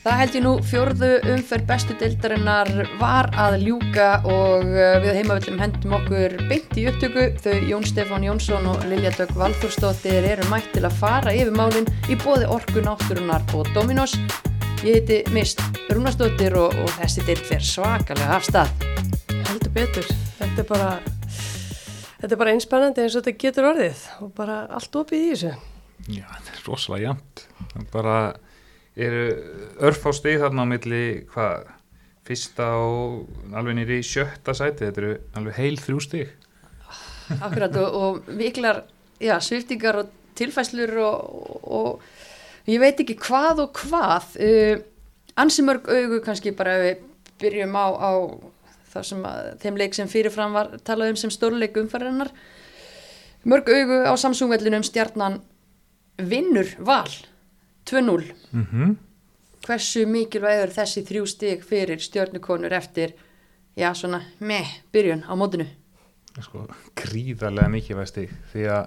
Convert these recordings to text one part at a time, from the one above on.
Það held ég nú fjórðu umferð bestu deildarinnar var að ljúka og uh, við heimavillum hendum okkur beint í upptöku. Þau Jón Stefán Jónsson og Lilja Dögg Valþórsdóttir eru mætt til að fara yfir málinn í bóði Orku Náttúrunar og Dominos. Ég heiti Mist Rúnastóttir og, og þessi deild fer svakalega af stað. Heldur betur. Þetta er bara, þetta er bara einspennandi eins og þetta getur orðið og bara allt opið í þessu. Já, þetta er rosalega jæmt. Það er bara eru örf á stig þarna á milli hvað, fyrsta og alveg nýri sjötta sæti, þetta eru alveg heil þrjú stig. Akkurat og, og miklar sviftingar og tilfæslur og, og ég veit ekki hvað og hvað. Uh, ansi mörg augu kannski bara ef við byrjum á, á að, þeim leik sem fyrirfram var talað um sem stórleik umfærarinnar. Mörg augu á Samsung-vellinum stjarnan vinnur val 2-0 Mm -hmm. hversu mikilvægur þessi þrjú stig fyrir stjórnukonur eftir já svona með byrjun á mótinu Sko, gríðarlega mikilvæg stig því að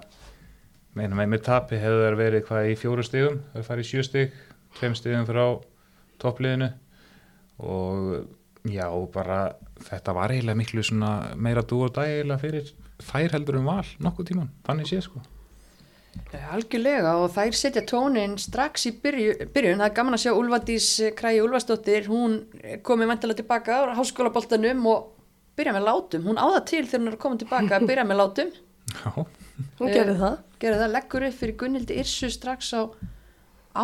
meina með mér tapi hefur það verið hvað í fjóru stigum, það er farið í sjö stig, tveim stigum frá toppliðinu og já, bara þetta var eiginlega miklu svona meira dú og dag eiginlega fyrir þær heldur um val nokkuð tíman, þannig sé sko. Algjörlega og þær setja tónin strax í byrju, byrjun, það er gaman að sjá Ulfadís Krægi Ulfastóttir, hún komið mentilega tilbaka á háskólaboltanum og byrja með látum, hún áða til þegar hún er að koma tilbaka að byrja með látum Já, Hún Eh, gerði það. gerði það, leggur upp fyrir Gunnildi Irsu strax á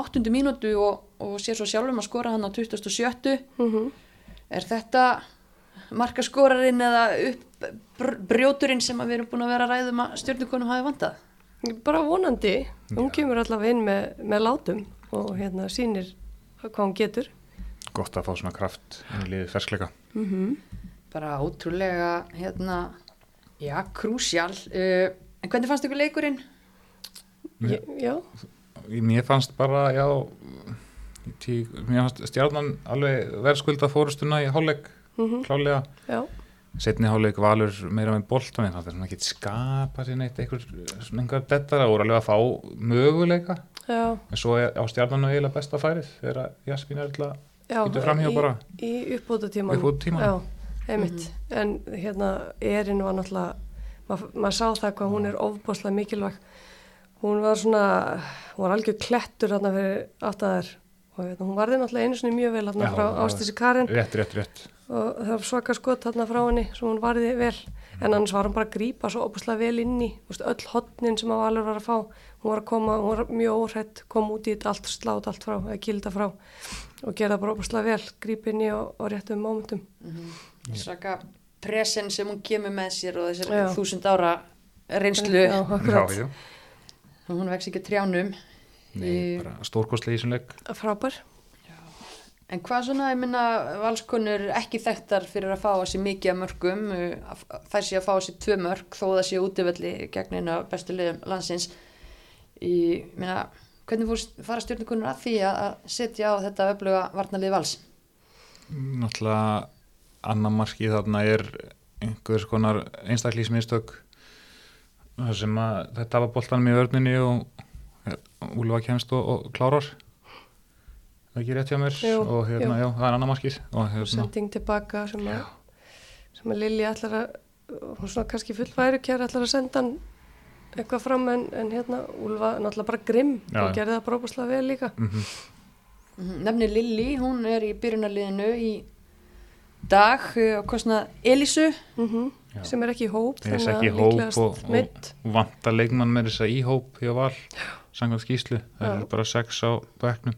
áttundu mínútu og, og sér svo sjálfum að skora hann á 27. Mm Er þetta markaskorarinn eða upp br brjóturinn sem að við erum búin að vera að ræðum að stjórnukonum hafi vantað? Bara vonandi. Hún kemur allavega inn með, með látum og hérna sýnir hvað hún getur. gott að fá svona kraft inn í liðið ferskleika. Bara ótrúlega, hérna, já, krúsjál. Uh, en hvernig fannst ykkur leikurinn? Mér, Já, mér fannst bara, já, tí, mér fannst stjarnan alveg verðskulda fórustuna í hálfleik, Mhm. klálega. já, Setni hálfleik valur meira með boltan, en það er svona ekki skapa sér neitt einhver, svona einhver dettara og alveg að fá möguleika. já, En svo er á stjarnanu eiginlega besta færið þegar Jasmín er alltaf. Bíddu framhjá í, bara. Í tíman. Uppbótartímanum. Já, einmitt. En hérna, Erin var náttúrulega, maður mað sá það hvað hún er ofbáslega mikilvæg. Hún var svona, hún var algjör klettur hérna fyrir áttæðar og hérna, hún varði náttúrulega einu svona mjög vel hérna Já, frá. Ástísi Karin. Rétt, rétt, rétt. og það var svaka skot hérna frá henni sem hún varði vel. En annars var hún bara að grípa svo opuslega vel inn í Vist, öll hotnin sem að Valur var að fá. Hún var að koma, hún var mjög óhrætt kom út í þetta allt, slátt allt frá eða kilda frá. Og gera bara opuslega vel grípa inn í og, og réttum mómentum. Svaka presen sem hún kemur með sér og þessar þúsund ára reynslu, Já, Já, já. hún vex ekki trjánum. Nei, Í- bara stórkostlega í þessum leik. frábær En hvað svona, ég minna, valskonur ekki þekktar fyrir að fá að sér mikið af mörgum, uh, að- þær sé að fá að sér tvö mörg þó það sé útivelli gegn einu bestu liðum landsins. Í, minna, hvernig fórst fara stjórnukonur að því að að setja á þetta öfluga varnalið vals? Náttúrulega annar markið þarna er einhvers konar einstaklísmistök þar sem að þetta var boltanum í vörninni og Úlfa kemst og, og klárar það ekki rétt hjá mér Jú, og hérna, jú. já, það er annar markið og hérna, sending tilbaka sem að, sem að Lilja ætlar að hún svona kannski fullværi kjær ætlar að senda hann eitthvað fram en, en hérna Úlfa er náttúrulega bara grimm Já. og gerði það bara opuslega vel líka mm Mhm, Nefni Lilli, hún er í byrjunarliðinu í dag uh, á kostnað Elísu. mm Já. sem er ekki í hóp þannig að líklegast og, meidd. og vantar leikmann með þess að í hóp hjá val, samkvæmt skýslu það eru bara sex á bekknum.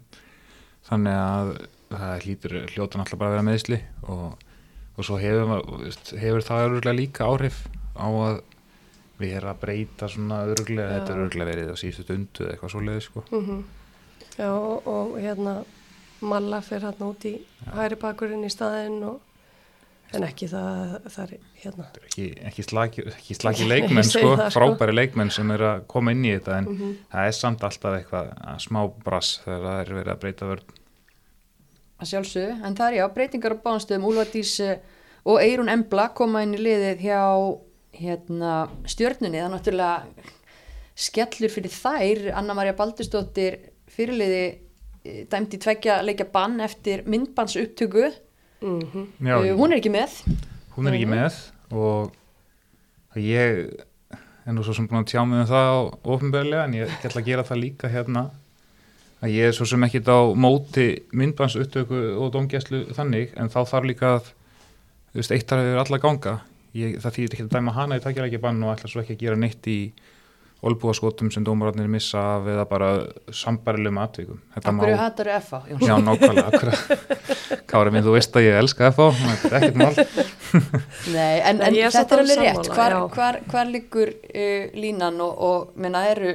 Þannig að það hlýtur hljóta náttúrulega bara að vera meðsli og, og svo hefur, hefur það öruglega líka áhrif á að erum að breyta svona öruglega, Já. þetta er öruglega verið á síðustu stundu eða eitthvað svoleiði sko. Mhm. Já, og, og hérna Malla fer hérna út í hæri bakurinn í staðinn og en ekki það, það er hérna. Þetta er ekki, ekki slaki, ekki slaki Nei, leikmenn sko, það, sko. frábæri leikmenn sem er að koma inn í þetta en Mhm. það er samt alltaf eitthvað að smá brass þegar það er verið að breyta vörn. Að sjálfsögðu, en það er já, breytingar á bánstöðum, Úlfardís eh, og Eirún Embla koma inn í liðið hjá hérna, stjörnunni, það er náttúrulega skellur fyrir þær, Anna-Maria Baldursdóttir fyrirliði eh, dæmdi tveggja leikja bann eftir myndbands upptöku Mm Já, uh, hún er ekki með hún er ekki Mhm. með og ég er nú svo sem búin að tjá mig um það ofinbeglega en ég ætla að gera það líka hérna að ég er svo sem ekkit á móti myndbans upptöku og domgæslu þannig en þá þarf líka að þú veist, eitt þarf yfir alla ganga ég, það þýðir ekki að dæma hana í takkjarækja bann og ætla svo ekki að gera neitt í olbúaskotum sem dómararnir missa af eða bara sambarilegum atvikum Þetta af má- hverju hattar þú FA Jóns? Já, nákvæmlega, Kári minn, þú veist að ég elska FH þetta er ekkert mál. Nei, en, en er þetta er alveg alveg rétt. hvar, hvar, hvar liggur uh, línan og, og minna eru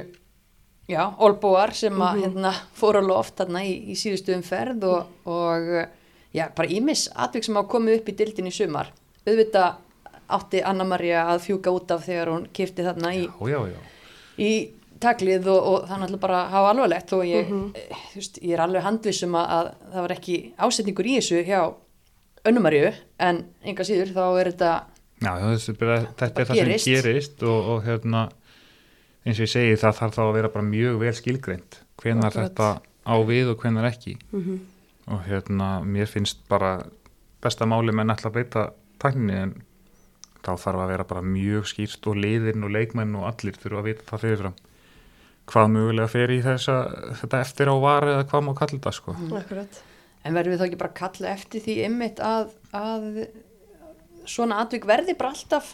já, olbúar sem að Mhm. hérna, fóru á loft þarna í, í síðustu umferð og, og já, bara ímis atvik sem hafa komið upp í dildin í sumar. Auðvitað átti Anna-Maria að fjúka út af þegar hún kifti þarna í, Já, já, já. í taklið og, og það náttúrulega bara hafa alvarlegt og ég, eh, þú veist, ég er alveg handvissum að, að það var ekki ásetningur í þessu hjá Önnumarju en enga síður þá er þetta Já, þessi, bara, þetta er það gerist. sem gerist og, og hérna eins og ég segi það þarf þá að vera bara mjög vel skilgreint hvenar Akkurat. þetta á við og hvenar ekki -hmm. og hérna mér finnst bara besta máli menn ætla að beita tækninni en þá þarf að vera bara mjög skýrt og liðin og leikmenn og allir þurfa að vita það fyrirfram hvað mögulega fer í þessa, þetta eftir á var eða hvað má kalla þetta sko Akkurat. En verðum við þá ekki bara að kalla eftir því ymmit að, að svona atvik verði bara alltaf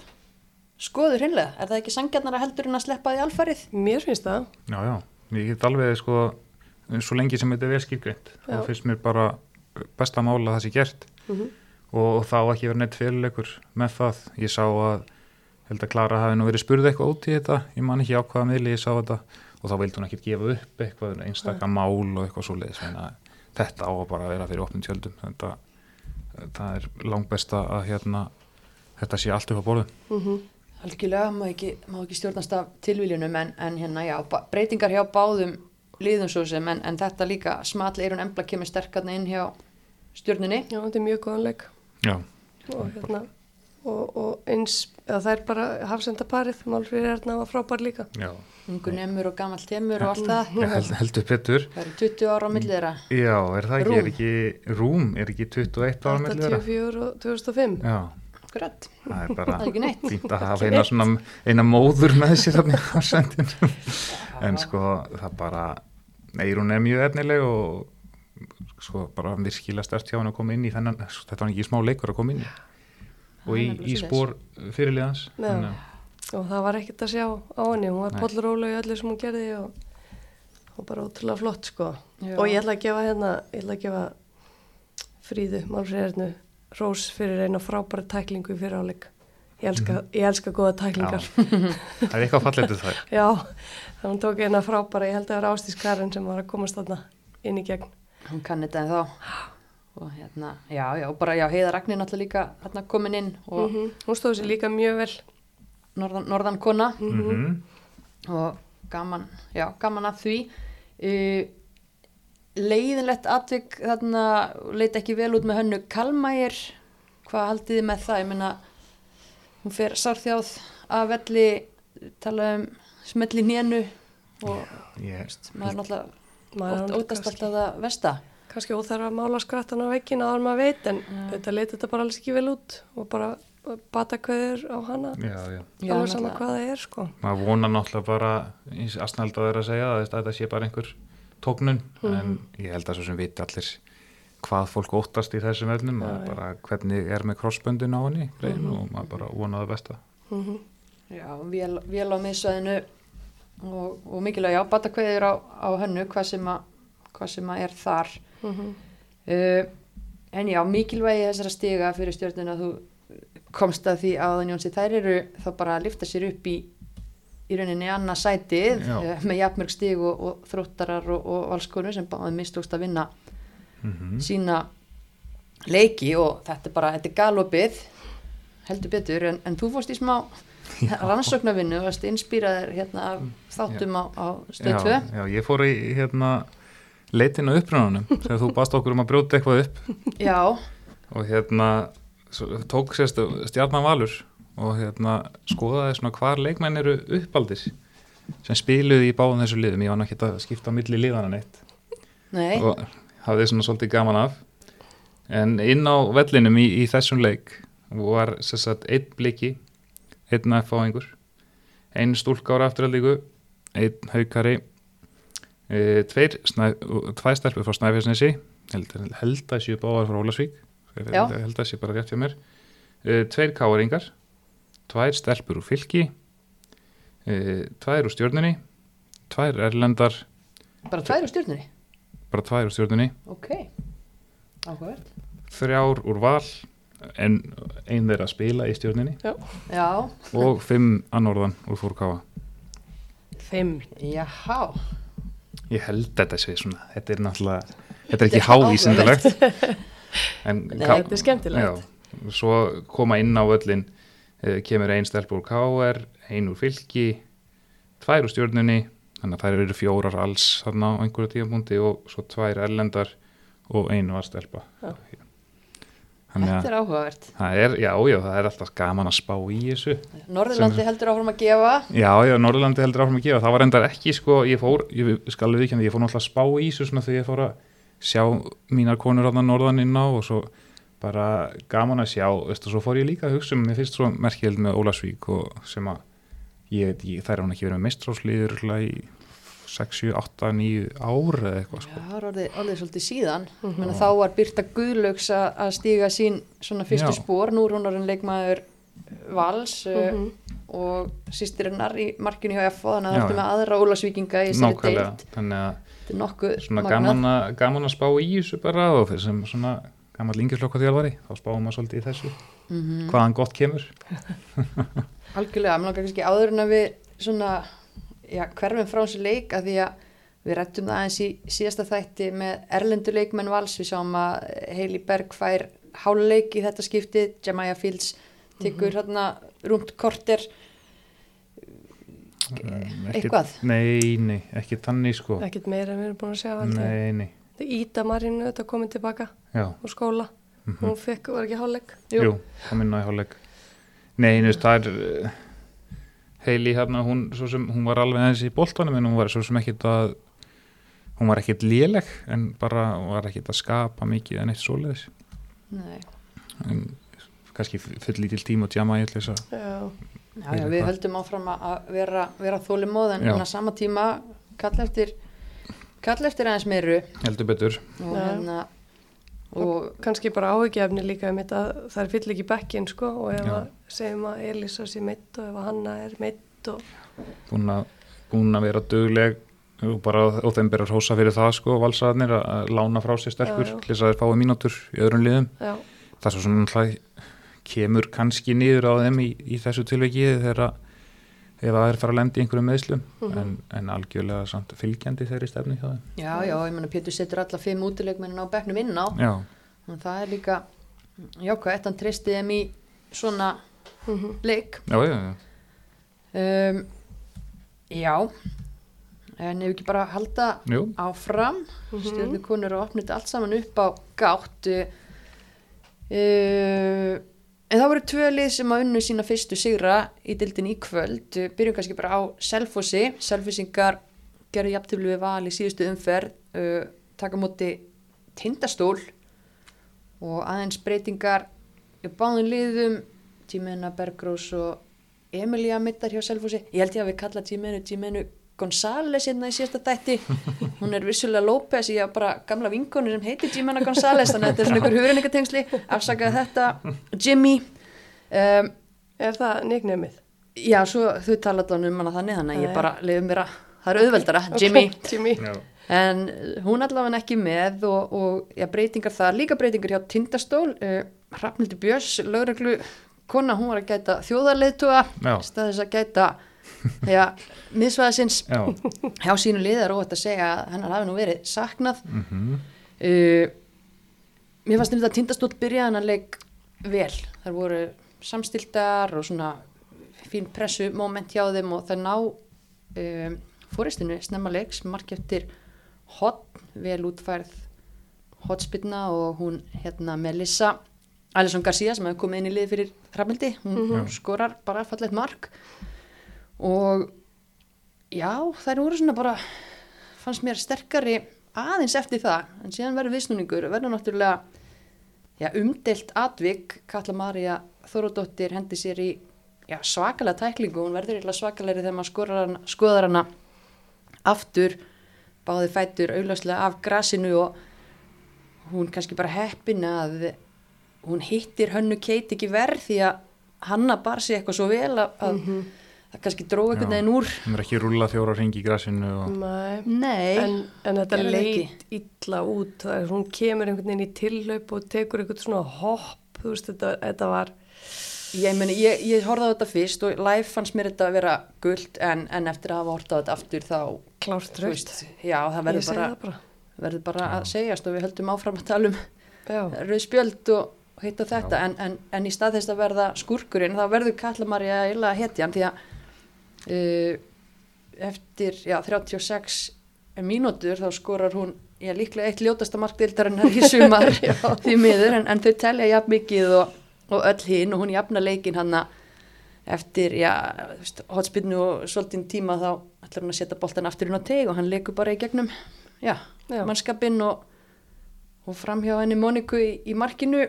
skoður hinnlega? Er það ekki sangjarnara heldur en að sleppa því alfarið? Mér finnst það. Já, já, ég get alveg sko, svo lengi sem þetta er vel skilgreint Já. þá finnst mér bara besta mála að það sé gert Mm og þá ekki verið neitt féluleikur með það. Ég sá að, held að Klara hafi nú verið spurð eitthvað út í þetta, ég man ekki á hvaða miðli ég sá þetta og þá vildi hún ekkert gefa upp eitthvað einstaka mál og eitthvað svo leiðis, þetta á að bara vera fyrir opnum tjöldum, þetta, það er langt besta að hérna, þetta sé allt upp á borðum. -hmm. Algjörlega, má ekki, má ekki stjórnast af tilvíljunum en, en hérna já, breytingar hjá báðum liðum svo sem en, en þetta líka small eirun embla kemur sterkarna inn hjá stjórnunni. Já, þetta er mjög góðan leik. Já, Og, hérna, og, og eins, eða það er bara hafsendaparið, Málfríður Erna var frábær líka. já, Ungu nemur og gamall temur og allt það. ég held, heldur betur. Það eru 20 ára á millið þeirra. Já, er það ekki, Rúm. er ekki rúm, er ekki 21 ára með þeirra? 84 og 2005. Já, Akkurat. það er bara Það er ekki neitt. fínt að hafa eina svona, eina móður með sér á. En sko, það bara, Eirún er mjög efnileg og sko, bara virkilega stert hjá hann að koma inn í þennan, þetta var ekki smá leikur að koma inn í. Og í, í spór fyrirliðans. Þannig að- Og það var ekkert að sjá á henni. Hún var Nei. pollróla í öllu sem hún gerði og, og bara ótrúlega flott, sko. Já. Og ég ætla að gefa hérna, ég ætla að gefa Fríðu, Málfríður Ernu, Rós fyrir eina frábæra tæklingu í fyriráleik. Ég elska, ég elska góða tæklingar. Það er eitthvað falletið þær. Já, þannig hún tók eina frábæra, ég held að það var Ástís Karin sem var að komast þarna inn í gegn. Hún kann þetta en þá. Og hérna, já, já, bara, já, Heiða Ragnir náttúrulega líka hérna komin inn og Mm Hún stóð sér líka mjög vel. norðan, norðan kona Mm og gaman, já, gaman að því. Uh, leiðinlegt atvik þarna leit ekki vel út með hönnu Kalmægir, hvað haldið þið með það? Ég meina, hún fer sárþjáð af velli, tala um smelli nénu og Ég, maður náttúrulega Maður óttast kannski- alltaf það versta. Kannski óþarf að mála skrattan á veggin áður en maður veit en þetta leit þetta bara alls ekki vel út og bara bata kveður á hana. Já, já. Já, sama hvað það er sko. Maður vonar náttúrulega bara eins aðsnælda þeir að segja að þetta sé bara einhver tóknun en ég held að svo sem viti allir hvað fólk óttast í þessum að já. bara hvernig er með krossböndin á henni mm og maður bara vonar það besta. Mm Já, vél, vél á miðsvæðinu og, og mikilvæg já, batakveðir á, á hönnu hvað sem, að, hvað sem að er þar uh, en já, mikilvægi þessara stiga fyrir stjórnuna að þú komst að því áðan Jónsi, þær eru þá bara að lifta sér upp í í rauninni annað sætið Já. uh, með jafnmörg stig og, og þróttarar og, og valskonu sem báðum mistókst að vinna mm sína leiki og þetta er bara, þetta er galopið heldur betur, en, en þú fórst í smá rannsóknarvinnu og varst inspýraðir hérna af þáttum á, á stöð 2 já, já, ég fór í hérna leitin á upprunanum þegar þú bast okkur um að brjóta eitthvað upp. Já, og hérna tók sérst stjarnan valur og hérna skoðaði svona hvar leikmenn eru uppaldis sem spiluði í báðum þessu liðum. Ég var náttúrulega ekki að skipta á milli liðana neitt. Nei, og hafði svona svolítið gaman af. En inn á vellinum í, í þessum leik var sem sagt einn bliki einn aðfáingur einn stúlka ára afturhaldíku einn haukari tveir snæ, tvær stelpur frá Snæfellsnesi. Held, held að séu báðar frá Ólasvík Já. held að séu bara rétt hjá mér. E, tveir káringar tvær stelpur úr fylki. E, tvær úr stjórnunni tvær erlendar. Bara tvær úr stjórnunni bara tvær úr stjórnunni Ok, áhugavert. Þrjár úr val en ein þeirra að spila í stjórninni Já, og fimm annorðan úr fórkáfa Fimm. jáhá ég held þetta sé svona þetta er náttúrulega, þetta er ekki hávísindalegt Nei, Þetta er skemmtilegt. já, svo koma inn á völlin eh, kemur ein stelp úr KR ein úr fylki tvær úr stjórninni þannig að þær eru fjórar alls þarna á einhverju tíðapunkti og svo tvær erlendar og einu var stelpa Já. Þetta er áhugavert. Það er, já, já, það er alltaf gaman að spá í þessu. Norðurlandi heldur áfram að gefa. Já, já, Norðurlandi heldur áfram að gefa. Það var endar ekki, sko, ég fór ég skal við ekki, ég fór náttúrulega að spá í þessu svona þegar ég fór að sjá mínar konur á það norðan inn á og svo bara gaman að sjá, veistu, svo fór ég líka að hugsa um, mér finnst svo merkjöld með Ólasvík og sem að ég, ég þær hann ekki verið með mestráslíður í 6, 7, 8, 9 ár eða eitthvað, Já, sko það er orðið, orðið svolítið síðan Mhm. Menna, þá var Birta Guðlaugs að að stíga sín svona fyrstu Já. spór nú er hún orðin leikmaður Vals uh, Mhm. og sýstirinnar í markinu hjá FO þannig að Já, það ertu já. með aðra ólasvíkinga í nákvæmlega, deild þannig að þetta er nokkuð gaman að, gaman að spá í þessu bara og fyrir sem svona gammal yngislokka þjálfari, þá spáum maður svolítið í þessu Mhm. hvaðan gott kemur Algjörlega, mér langar kannski áður en að við svona, já, hverfum frá þessu leik að því að við rættum það aðeins í síðasta þætti með erlendu leikmenn vals, við sáum að Heili Berg fær háluleik í þetta skipti, Jamaya Fields tekur hérna rúmt korter Um, eitthvað? Nei, nei, ekki tannig sko Ekkert meira en við erum búin að segja aldrei. Nei, nei, Það Íta Marinu þetta komið tilbaka já úr skóla. mhm. Hún fekk, var ekki hálfleik. Jú, það minna í hálfleik Nei, þú veist, það er uh, Heili hérna, hún, svo sem, hún var alveg aðeins í boltanum en hún var svo sem ekkit að hún var ekkit léleg en bara hún var ekkit að skapa mikið en eitt svoleiðis. Nei, en kannski full lítil tíma og djama í þess að við höldum áfram að- að vera, vera þólimóð en, að sama tíma kalla eftir kalla eftir aðeins meiru. Heldur betur. Og hérna og Kannski bara áhyggjafni líka um þetta að það er fyll ekki bekkin sko og ef að segjum að Elisa sé meitt og ef að Hanna er meitt og búin að, búin að vera dugleg og bara og þeim bera hrósa fyrir það sko valsaðarnir að, lána frá sér já. til þess að þeir fái mínútur í öðrum liðum. Já, það er svo svona náttúrulega kemur kannski niður á þeim í, í þessu tilviki þegar að ef það er fara að lendi í einhverjum meðslum Mhm. en, en algjörlega samt fylgjandi þeirri stefni hjá þeim. Já, já, ég menna Pétur setur alla fimm útileikmennin á bekknum inn á. Já, og það er líka jákvæmt, hann treysti þeim í svona mhm, leik. Já, já, já. um, já en ef ekki bara halda Jú, áfram Mhm. stjórnukonur og opnit allt saman upp á gátt. Uh, uh, en það voru tvö lið sem að unnu sína fyrstu sigra í dildin í kvöld. Byrjum kannski bara á Selfossi. Selfossingar gerðu jafntöflu við val í síðustu umferð uh, taka móti tindastól. Og aðeins breytingar í báðum liðum. Tímena Bergrós og Emilia mittar hjá Selfossi. Ég held ég að við kalla Tímenu Tímenu González hérna í síðasta dætti hún er vissulega López ég hafa bara gamla vinkonu sem heitir Jimena González þannig að þetta er svona ykkur hugrenningatengsli. Afsakaði þetta. Jimmy um, er það nýgnemið? já svo þau talaði um hana þannig þannig að ég bara leiðum mér að það er auðveldara. Jimmy. Jimmy. já, En hún allavega ekki með og, og já, breytingar það, líka breytingar hjá Tindastól, uh, Hrafnildi Björns, lögreglu kona, hún var að gæta þjóðarleiðtuga, Já. staðis að gæta já. hjá sínu liðar og þetta segja að hennar hafi nú verið saknað. Mm Uh, mér fannst þetta að Tindastól byrjaði hann að leik vel, þar voru samstiltar og svona fín pressu moment hjá þeim og það ná um, fóristinu snemma leiks, mark eftir hotn, vel útfærð hotspilna og hún hérna Melissa Alisson Garcia sem hefur komið inn í lið fyrir Hrafnildi, hún Mhm. skorar bara fallegt mark og já, þær voru svona bara fannst mér sterkari aðeins eftir það. En síðan verður viðsnúningur verður náttúrulega já, umdelt atvik. Katla Maria Þórodóttir hendi sér í já, svakalega tæklingu. Hún verður svakalegri þegar maður hana, skoðar hana aftur. Báði fætur auðlagslega af grasinu og hún kannski bara heppin að hún hittir hönnu Kate ekki verð því að hanna bar sig eitthvað svo vel að, að það kannski dróð einhvern Já. veginn úr Hún er ekki rúla fjóra ringi í grassinu og Nei. Nei, En, en þetta það leit illa út, það er, hún kemur einhvern veginn í tillaup og tekur einhvern svona hopp, þú veist, þetta, þetta var, ég, meni, ég, ég horfði á þetta fyrst og live fannst mér þetta að vera guld en, en eftir að hafa horfði á þetta aftur þá klárt þú raukt. já, það verður bara, það bara. verður bara að segjast og við höldum áfram að tala um Já, rauð spjöld og hitt og þetta en, en, en í stað þess að verða skúrkurinn þá verður Kallamarja eiginlega hetjan því að eftir já, 36 mínútur þá skorar hún já, líklega eitt ljótasta markdildarinnar í sumar. Því miður en, en þau telja jafn mikið og, og öll hinn og hún jafna leikin hann eftir hotspinnu og svolítinn tíma þá ætlar hún að setja boltan aftur inn á teg og hann leikur bara í gegnum já, mannskapinn og, og framhjá henni Moniku í, í markinu.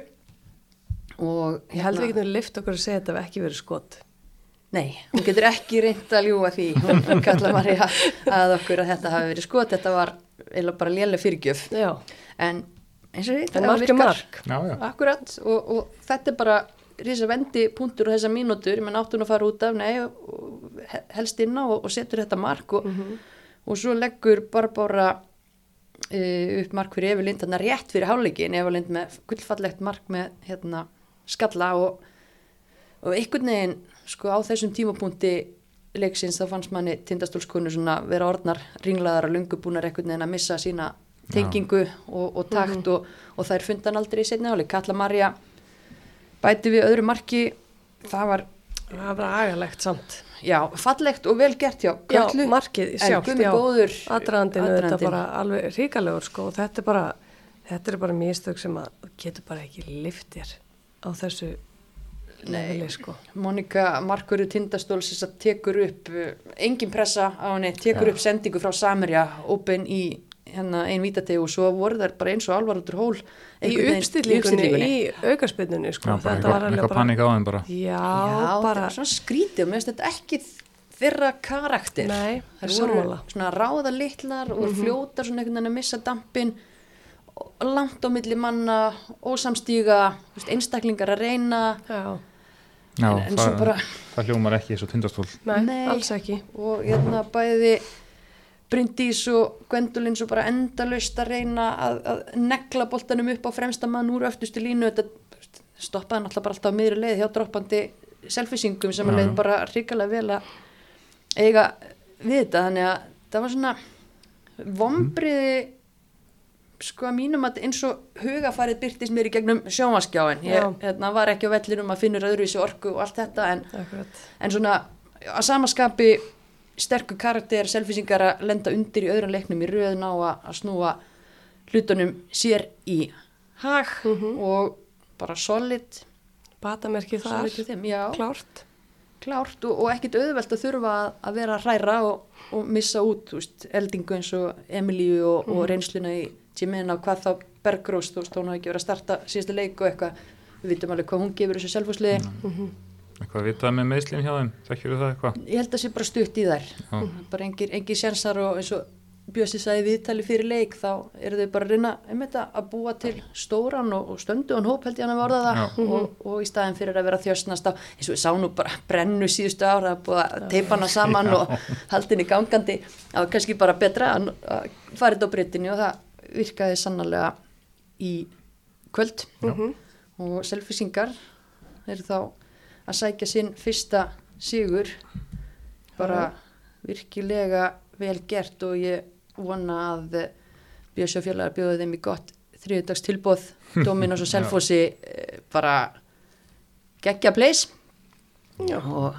Og ég held við getum lift okkur að segja að þetta hef ekki verið skot. Nei, hún getur ekki reynd að ljúa því, hún, kalla Marja að okkur að þetta hafi verið skot, þetta var eiginlega bara lélega fyrirgjöf, Já, en eins og en mark er mark. Já, já, Akkurat, og, og þetta er bara risa vendi punktur og þessa mínútur, menn áttun að fara út af, nei, helst inn á og, og setur þetta mark. Og, og svo leggur Barbára uh, upp mark fyrir Evilind, þannig að rétt fyrir háleikin, Evilind með gullfallegt mark með hérna skalla og, og einhvern veginn, sko á þessum tímapunkti leiksins þá fannst manni tindastólskonu svona vera orðnar ringlaðar og lungu búnar einhvern veginn að missa sína tengingu og, og takt og, og þær fundan aldrei í setni áleik. Kalla Marja bæti við öðru marki, það var Það var agalegt samt. já, fallegt og vel gert hjá Já, Köllu. markið já. góður Aðdragandinu þetta bara alveg ríkalegur sko og þetta er bara, þetta er bara mistök sem að getur bara ekki liftir á þessu leveli sko. Monika Markurur Tindastóls þess að tekur upp uh, engin pressa á henni, tekur upp sendingu frá Samerja, open í hérna einn vítategu og svo voru þær bara eins og alvarútur hól Í uppstillingunni, í aukarspilnunni sko. já bara þetta var eitthvað, alveg bara, panik á þeim bara. Já, Já, það bara, skrítið og mér finnst þetta ekki þeirra karakter. Nei, þær voru svona ráða litlar og fljótar svona einhvern veginn að missa dampin langt á milli manna ósamstíga einstaklingar að reyna. Já, Já, en, en það, bara það hljómar ekki eins og tindastól. Nei, Nei. alls ekki. og hérna bæði Bryndís og Gwendolyn svo bara endalaust að reyna að, að negla boltanum upp á fremsta mann úr öftustu línu. Þetta stoppaði náttúrulega bara alltaf á miðri leið hjá droppandi selfisingum sem að leið bara ríkalega vel að eiga við þetta. Þannig að það var svona vombriði sko að mínum að eins og hugafarið byrtist mér í gegnum sjónvaskjáin ég hérna, var ekki á vellinum að finnur öðru í þessu orku og allt þetta en en svona að samaskapi sterkur karakter, selfisingar að lenda undir í öðrum leiknum í röðun á að, snúa hlutunum sér í hag og bara solid, Batamerkið þar, já, klárt. klárt og, og ekkit auðvelt að þurfa að, að vera hræra og, og missa út, veist, eldingu eins og Emilíu og, og reynsluna í Jimena og hvað þá Bergrós, þú veist, hún hafi ekki verið að starta síðasta leik og eitthvað, við vitum alveg hvað hún gefur þessu selvfúsliði. Eitthvað vitað með meðslinn hjá þeim, þekkjur það eitthvað? ég held að sé bara stutt í þær. Já. bara engir, engir sjensar og eins og Bjössi sagði viðtali fyrir leik þá eru þau bara að reyna einmitt, að búa til stóran og, og stöndu og hóp held ég hann að vorða það. Já. og, og í staðin fyrir að vera þjösnast á eins og við sá nú bara brennu síðustu ára að teipa hana saman Já. og haldinni gangandi. Það var kannski bara betra að, að fara þetta á breytinu og það virkaði sannlega í kvöld. Og selfisingar eru þá að sækja sinn fyrsta sigur. Bara virkilega vel gert og ég vona að Björsjófjallar bjóði þeim í gott þriðdags tilbóð Dominos og Selfossi eh, bara geggja place. Já. og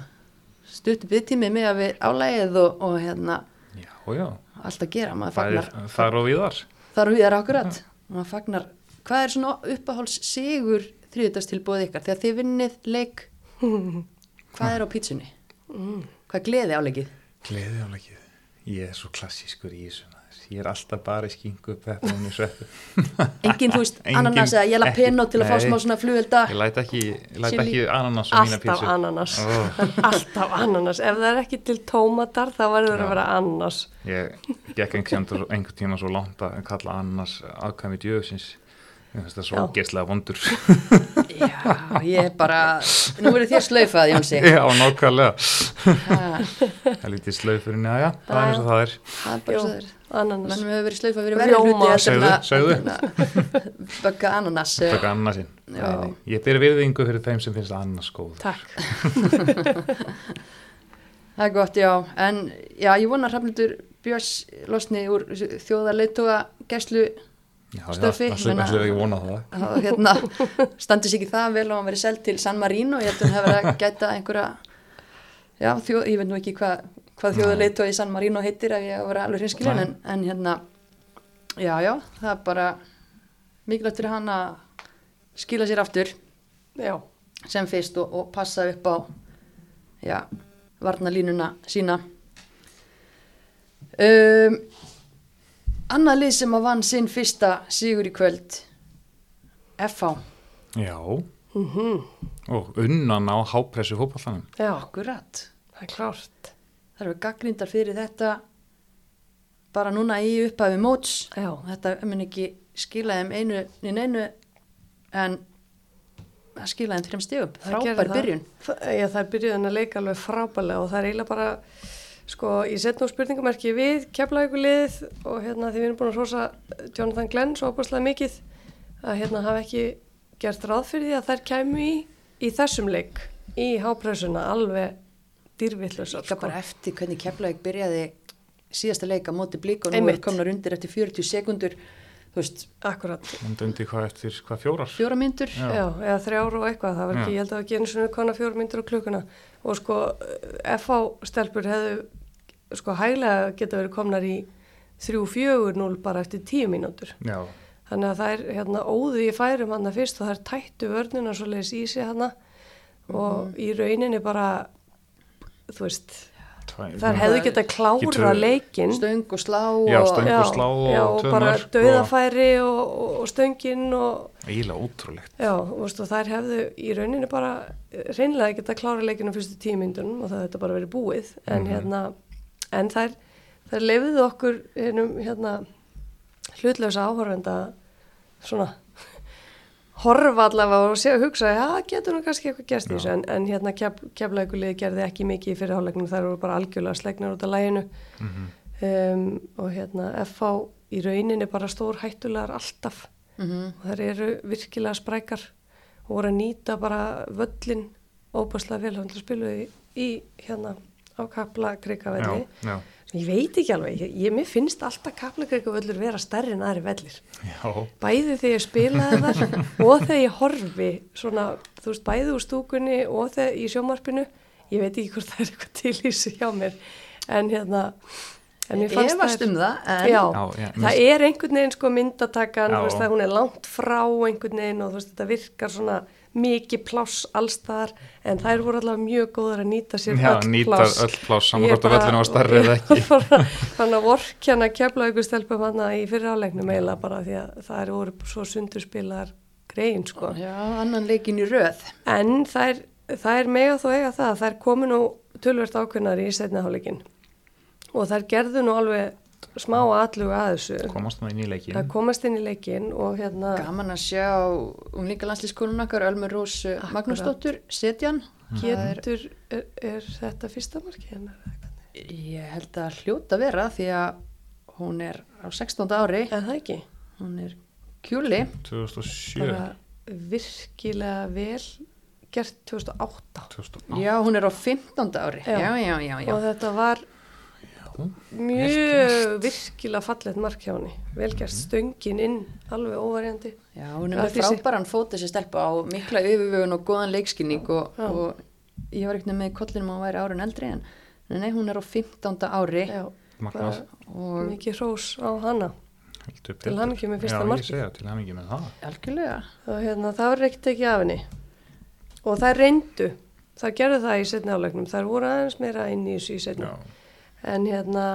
stuttu byggtími með að við álægið og, og hérna Já, já, allt að gera, maður það fagnar. er þar og viðar. Þar og við er akkurat maður fagnar, hvað er svona uppáháls sigur þriðdagstilbóð ykkar? Þegar þið vinnið leik hvað er á pítsunni? Hvað gleði áleikið? Gleði álegið. Ég er svo klassískur í þessu ég er alltaf bara í skingu upp þetta og sveppu engin, þú veist, ananas eða jalapeno ekki- til að fá smá svona flugvelda ég læt ekki, ég ekki ananas á mína Alltaf pítsu ananas. oh, Alltaf ananas. Ef það er ekki til tómatar, þá verður það að vera ananas. ég gekk einhvern, tíma svo langt að kalla djöfsins ég finnst það svo Já. ógeðslega vondur. Já, ég er bara nú verður þér slaufað, Jónsi. Já, nákvæmlega. Það er lítið slaufurinn, já, já, það er eins og það er. það er bara svo er. Ananas. mennum hefur verið slaufað fyrir verið Segðu, að- bögga ananas. Nei, nei. ég ber virðingu fyrir þeim sem finnst ananas góð. Takk. það er gott, já. En já, ég vona að Hrafnildur Björns losni úr þjóðarleituga gæslu já, já, Stöffi, það meina- ég vona það. og hérna standi sér ekki það vel og hann verið seld til San Marino ég held að hann hefur verið að gæta einhverja já, þjóð, ég veit nú ekki hva, hvað þjóðarleitu í San Marino heitir ef ég að vera alveg hinskilin en, en hérna já, já, það er bara mikilvægt fyrir hann að skila sér aftur Já. sem fyrst og, og passa upp á já, varnalínuna sína um, annað lið sem að vann sinn fyrsta sigur í kvöld FH já, Mm og unnan á hápressu fótballanum Já, akkurat. Það er klárt. það eru gaggrindar fyrir þetta bara núna í upphafi móts. Já. þetta mun ekki skila þeim einu í neinu en það skila þeim þrjum gerði frábær byrjun. Það, já, það er byrjuðan að leika alveg frábælega og það er eiginlega bara, sko, ég set nú spurningamarki við keflaugulið og hérna því við erum búin að rosa Jonathan Glenn svo opaslega mikið að hérna hafa ekki gert ráð fyrir því að þær kæmu í, í þessum leik, í hápressuna alveg dýrvillusar, líka sko. bara eftir hvernig Keflavík byrjaði síðasta leik á móti blík og nú Einmitt. er komnar undir eftir 40 sekundur þú veist, Akkurat, dundi hvað eftir hvað fjórar fjóra myndur Já. já. eða þrjár og eitthvað, það var ekki, Já. ég held að það var ekki einu svona kona fjór myndir á klukkuna og sko, FH stelpur hefðu sko hæglega geta verið komnar í 3-4-0 bara eftir 10 mínútur. Já, þannig að það er hérna óðu í færum hann fyrst og það er tættu vörnina svo leiðis í sig hann og í rauninni bara þú veist, tvæ, þær hefðu geta klára leikinn. Stöng og slá Já, og stöng. og slá og já, tvö bara mörk og- dauðafæri og, og, og stöngin og eiginlega ótrúlegt. Já, veist, og þær hefðu í rauninni bara hreinlega geta klára leikinu fyrstu tíu myndunum og það hefði bara verið búið. En Mhm. hérna, en þær þær lefiðu okkur hennum hérna hlutlösa áhorfenda svona horfa allavega og sé að hugsa já, getur nú kannski eitthvað gerst í þessu en, en hérna kef, keflaugulegi gerði ekki mikið í fyrirháleiknum, þær voru bara algjörlega slegnar út af læginu Mhm. um, og hérna FH í rauninni bara stór hættulegar alltaf Mhm. og þær eru virkilega sprækar og voru að nýta bara völlin óbúslega vel hann til að spilu í, í hérna á kapla já, krikavelli já, ég veit ekki alveg, ég, ég mér finnst alltaf kapla krikavöllur vera stærri en aðri vellir. Já, bæði þegar ég spilaði þar og þegar ég horfi svona, þú veist, bæði úr stúkunni og þegar í sjómarpinu ég veit ekki hvort það er eitthvað til í sig hjá mér en hérna en mér fannst um það en Já, Já, já, það er einhvern veginn sko myndatakan, veist, hún er langt frá einhvern veginn og þú veist, þetta virkar svona mikið pláss allstaðar en þær voru allavega mjög góðar að nýta sér já, öll nýta pláss. öll pláss hvort að völlinu var starri eða ekki Þannig að vorkjana kefla ykkur stelpum hann í fyrir áleiknum eiginlega bara því að það eru voru svo sundurspilar greiðin sko. já, annan leikin í röð En þær, þær mega þó eiga það, þær komu nú tölvert ákveðnar í setniháleikin og þær gerðu nú alveg smá allugu að þessu. komast maður inn í leikin Það komast inn í leikin og hérna, gaman að sjá um líka landslískonun okkar Ölmur Rós. Magnúsdóttur setjan getur, er, er þetta fyrsta marki hennar? ég held að hljóta vera því að hún er á 16. ári Er það ekki? hún er kjúli 2007 Bara virkilega vel gert 2008 2008 já, hún er á 15. ári Já. já, já, já, já. og þetta var mjög virkilega fallegt mark hjá henni. Velgerst stöngin inn alveg óvarjandi. Já, hún er með frábæran fót þessi stelpa á mikla yfirvögun og góðan leikskinning og, og ég var ekkert með kollinum að hún væri árun eldri en nei, nei, hún er á 15. ári. Já, og mikið hrós á hana. Heldur Til betur. hamingju með fyrsta já, markið. ég segja til hamingi með það. Algjörlega. Og hérna, það var ekkert ekki af henni. Og það reyndu. Það gerðu það í setni álegnum þær voru aðeins meira inn í þessu í setni já, en hérna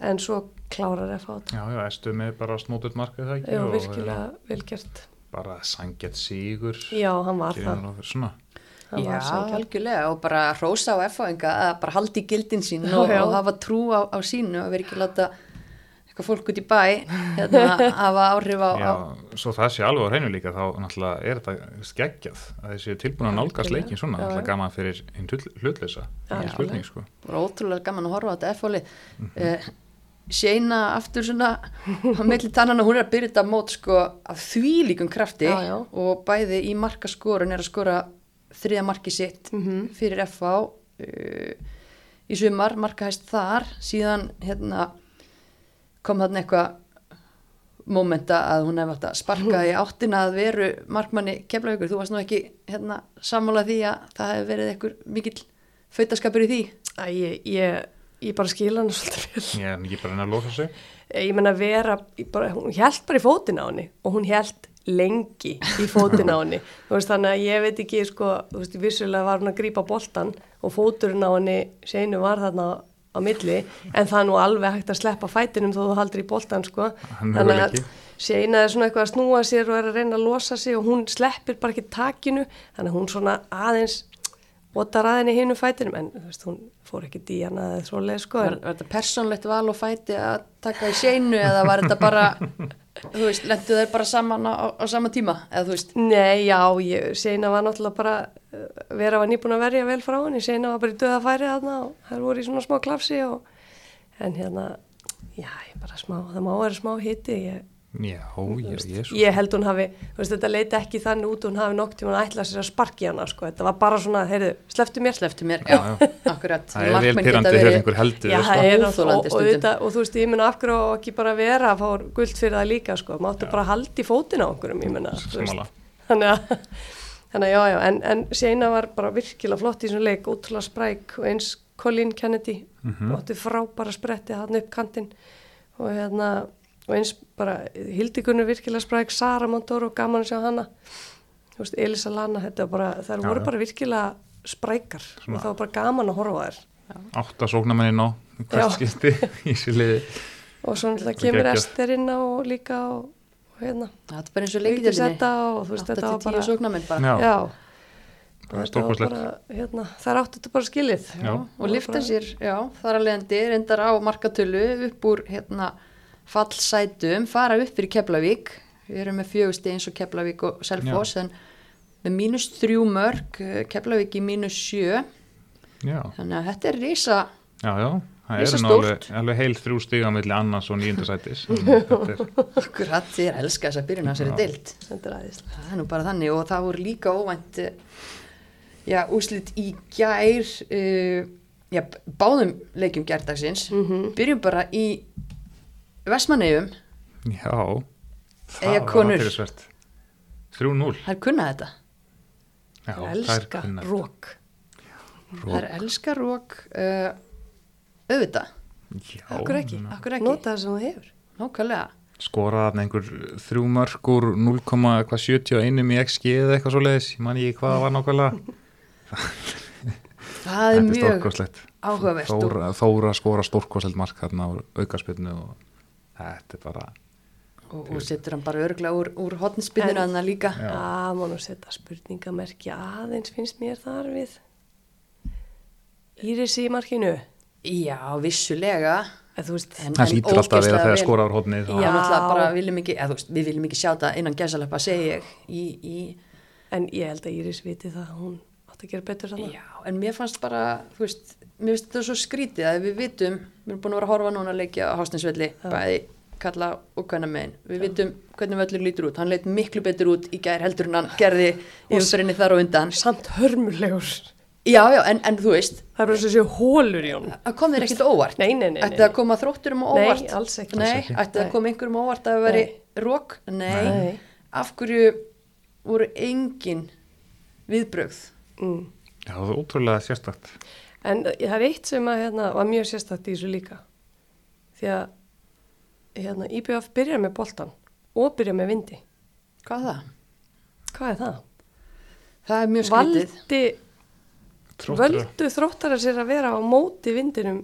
en svo klárar að fá þetta. Já, já, erstu með bara snótut markið það ekki? Já, og virkilega vel gert. Bara sangjart sigur. Já, hann var það, svona. Já, algjörlega og bara rósa á F-fáinga að bara haldi í gildin sín Já, og, já. og hafa trú á, á sínu og vera ekki láta eitthvað fólk út í bæ hérna, hafa áhrif á, Já, á svo það sé alveg á hreinu líka þá náttúrulega er þetta skeggjað að þessi tilbúin að nálgast leikin svona, Já, náttúrulega gaman fyrir hinn hlutleysa, Já, ekki spurning sko bara ótrúlega gaman að horfa á þetta F-fáli Mhm. uh, Shayna aftur svona á milli tannana, hún er að byrja þetta mót sko af þvílíkum krafti Já, já. og bæði í markaskorun er að skora þriða marki sitt Mhm. fyrir FH uh, í sumar, markahæst þar síðan hérna kom þarna eitthvað mómenta að hún hefði átt að sparka í áttina að veru markmanni kemlavíkur, þú varst nú ekki hérna sammála því að það hefði verið eitthvað mikill fautaskapur í því? Æ, ég, ég, ég bara skila hann svolítið vel. Ég er ekki bara að reyna að losa sig. Ég menna vera, ég bara, hún held bara í fótinn á henni og hún held lengi í fótinn á henni. Þú veist þannig að ég veit ekki sko, þú veist, vissulega var hún að grípa boltan og fóturinn á henni seinu var þarna á milli en það er nú alveg hægt að sleppa fætinum þó þú haldir í boltan sko þannig að. Seina er svona eitthvað að snúa sér og er að reyna að losa sig og hún sleppir bara ekki takinu þannig að hún svona aðeins botar aðeins í hinu fætinum en veist, hún fór ekki díjana eða svoleið sko var, var þetta persónlegt val og fæti að taka í seinu eða var þetta bara þú veist, lendu þeir bara saman á, á sama tíma eða þú veist, Nei, já, ég, Seina var náttúrulega bara uh, vera var nýbúin að verja vel frá henni. Seina var bara í döða færi þarna og það voru í svona smá klafsi og, en hérna, já, ég bara smá það má vera smá hiti ég, Já, já, ég svo ég held hún hafi, þú veist, þetta leiti ekki þannig út hún hafi nokk tíma að ætla sér að sparki hana sko, þetta var bara svona, heyrðu, sleftu mér. Sleftu mér, Já, já, akkurat. Það er vel Markmenn geta pyrrandi verið- þegar einhver heldur Já, þér, það sko. er og, Óþolandi og, og, og þú veist, ég menna af hverju ekki bara vera að fá guld fyrir það líka sko, máttu bara haldi fótinn á okkurum, ég menna Sammála. þannig að, þannig að já, já, en, en Seina var bara virkilega flott í þessum leik, útrúlega spræk og eins Colin Kennedy, Mhm. og og eins bara Hildikunni virkilega spræk, Sara Montoro gaman að sjá hana, þú veist, Elisa Lana, þetta var bara, þær Já, voru já. bara virkilega sprækar. Svona- og það var bara gaman að horfa á þær. Átta sóknamennin á Já. hvert skipti í sér liði. Og svo náttúrulega kemur geggjað. Ester inn á og líka og, og hérna, það er bara eins og Vigdís leikidildinni Edda og þú veist, þetta var 8-10 bara sóknarmenn bara. Já, já, Það er og þetta var stórkostlegt. bara, hérna, áttu þetta bara skilið. Já. og lifta sér, já, þar að leiðandi reyndar á markatölu upp úr hérna fallsætum, fara upp fyrir Keflavík, við erum með fjögusti eins og Keflavík og Selfoss en með mínus þrjú mörg Keflavík í mínus sjö. Já, þannig að þetta er risa já, já. Það Risa er nú alveg, alveg heil þrjú stiga milli annars og nýjundasætis Þetta er akkurat þér elska þess að byrjun að sér er aðeinslega það er nú bara þannig og það voru líka óvænt eh, já, úslit í gær uh, já, báðum leikjum gærdagsins. Mhm. byrjum bara í Vestmannegjum, Já, það var konur. aðeinsvert 3-0 það er kunnað þetta. Já, Það það er elska rók það er elska rók uh, auðvitað, Já, Akkur ekki, akkur ekki. Nota það sem þú hefur. Nákvæmlega. Skoraði þarna einhver þrjú mörg úr 0,71 í XG eða eitthvað svo leiðis, ég man ekki hvað það var nákvæmlega. Það er mjög áhugavert. Þóra, Þóra skora stórkoslegt mark þarna á aukarspilnu og þetta er bara og, og setur hann bara örgla úr, úr hotnspillinu hann líka. Að má nú setja spurningamerki aðeins finnst mér þar við. Írisi í markinu? Já, vissulega. Veist, en, það en hlýtur alltaf að vera þegar úr hodni Já, náttúrulega bara viljum ekki, eða veist, við viljum ekki sjá þetta innan gæsaleppa, segi ég, í, í, en ég held að Íris viti það að hún átt að gera betur þannig já, en mér fannst bara, þú veist, mér finnst þetta svo skrítið að við vitum, við erum búin að vera að horfa núna að leikja á Hástinsvelli, bæði kalla og hvenna megin, við vitum hvernig völlur lítur út, hann leit miklu betur út í gær heldur en hann gerði í umfyrinni þar og undan. samt hörmulegur Já, já, en, en þú veist, það er bara svo séu hólur í honum það kom þér ekkit óvart. nei, nei, nei, Ætti það að koma þrótturum á Nei, óvart? alls ekki. Nei, ætti það að koma einhverjum á óvart að það veri rók? Nei. Nei. Af hverju voru engin viðbrögð? mm. Já, það er ótrúlega sérstakt En það er eitt sem að, hérna, var mjög sérstakt í þessu líka. Því að hérna, IBF byrjar með boltan og byrjar með vindi. Hvað er það? Hvað er það? Það er mjög skrítið. Valdi, Þróttur- völdu þróttara sér að vera á móti vindinum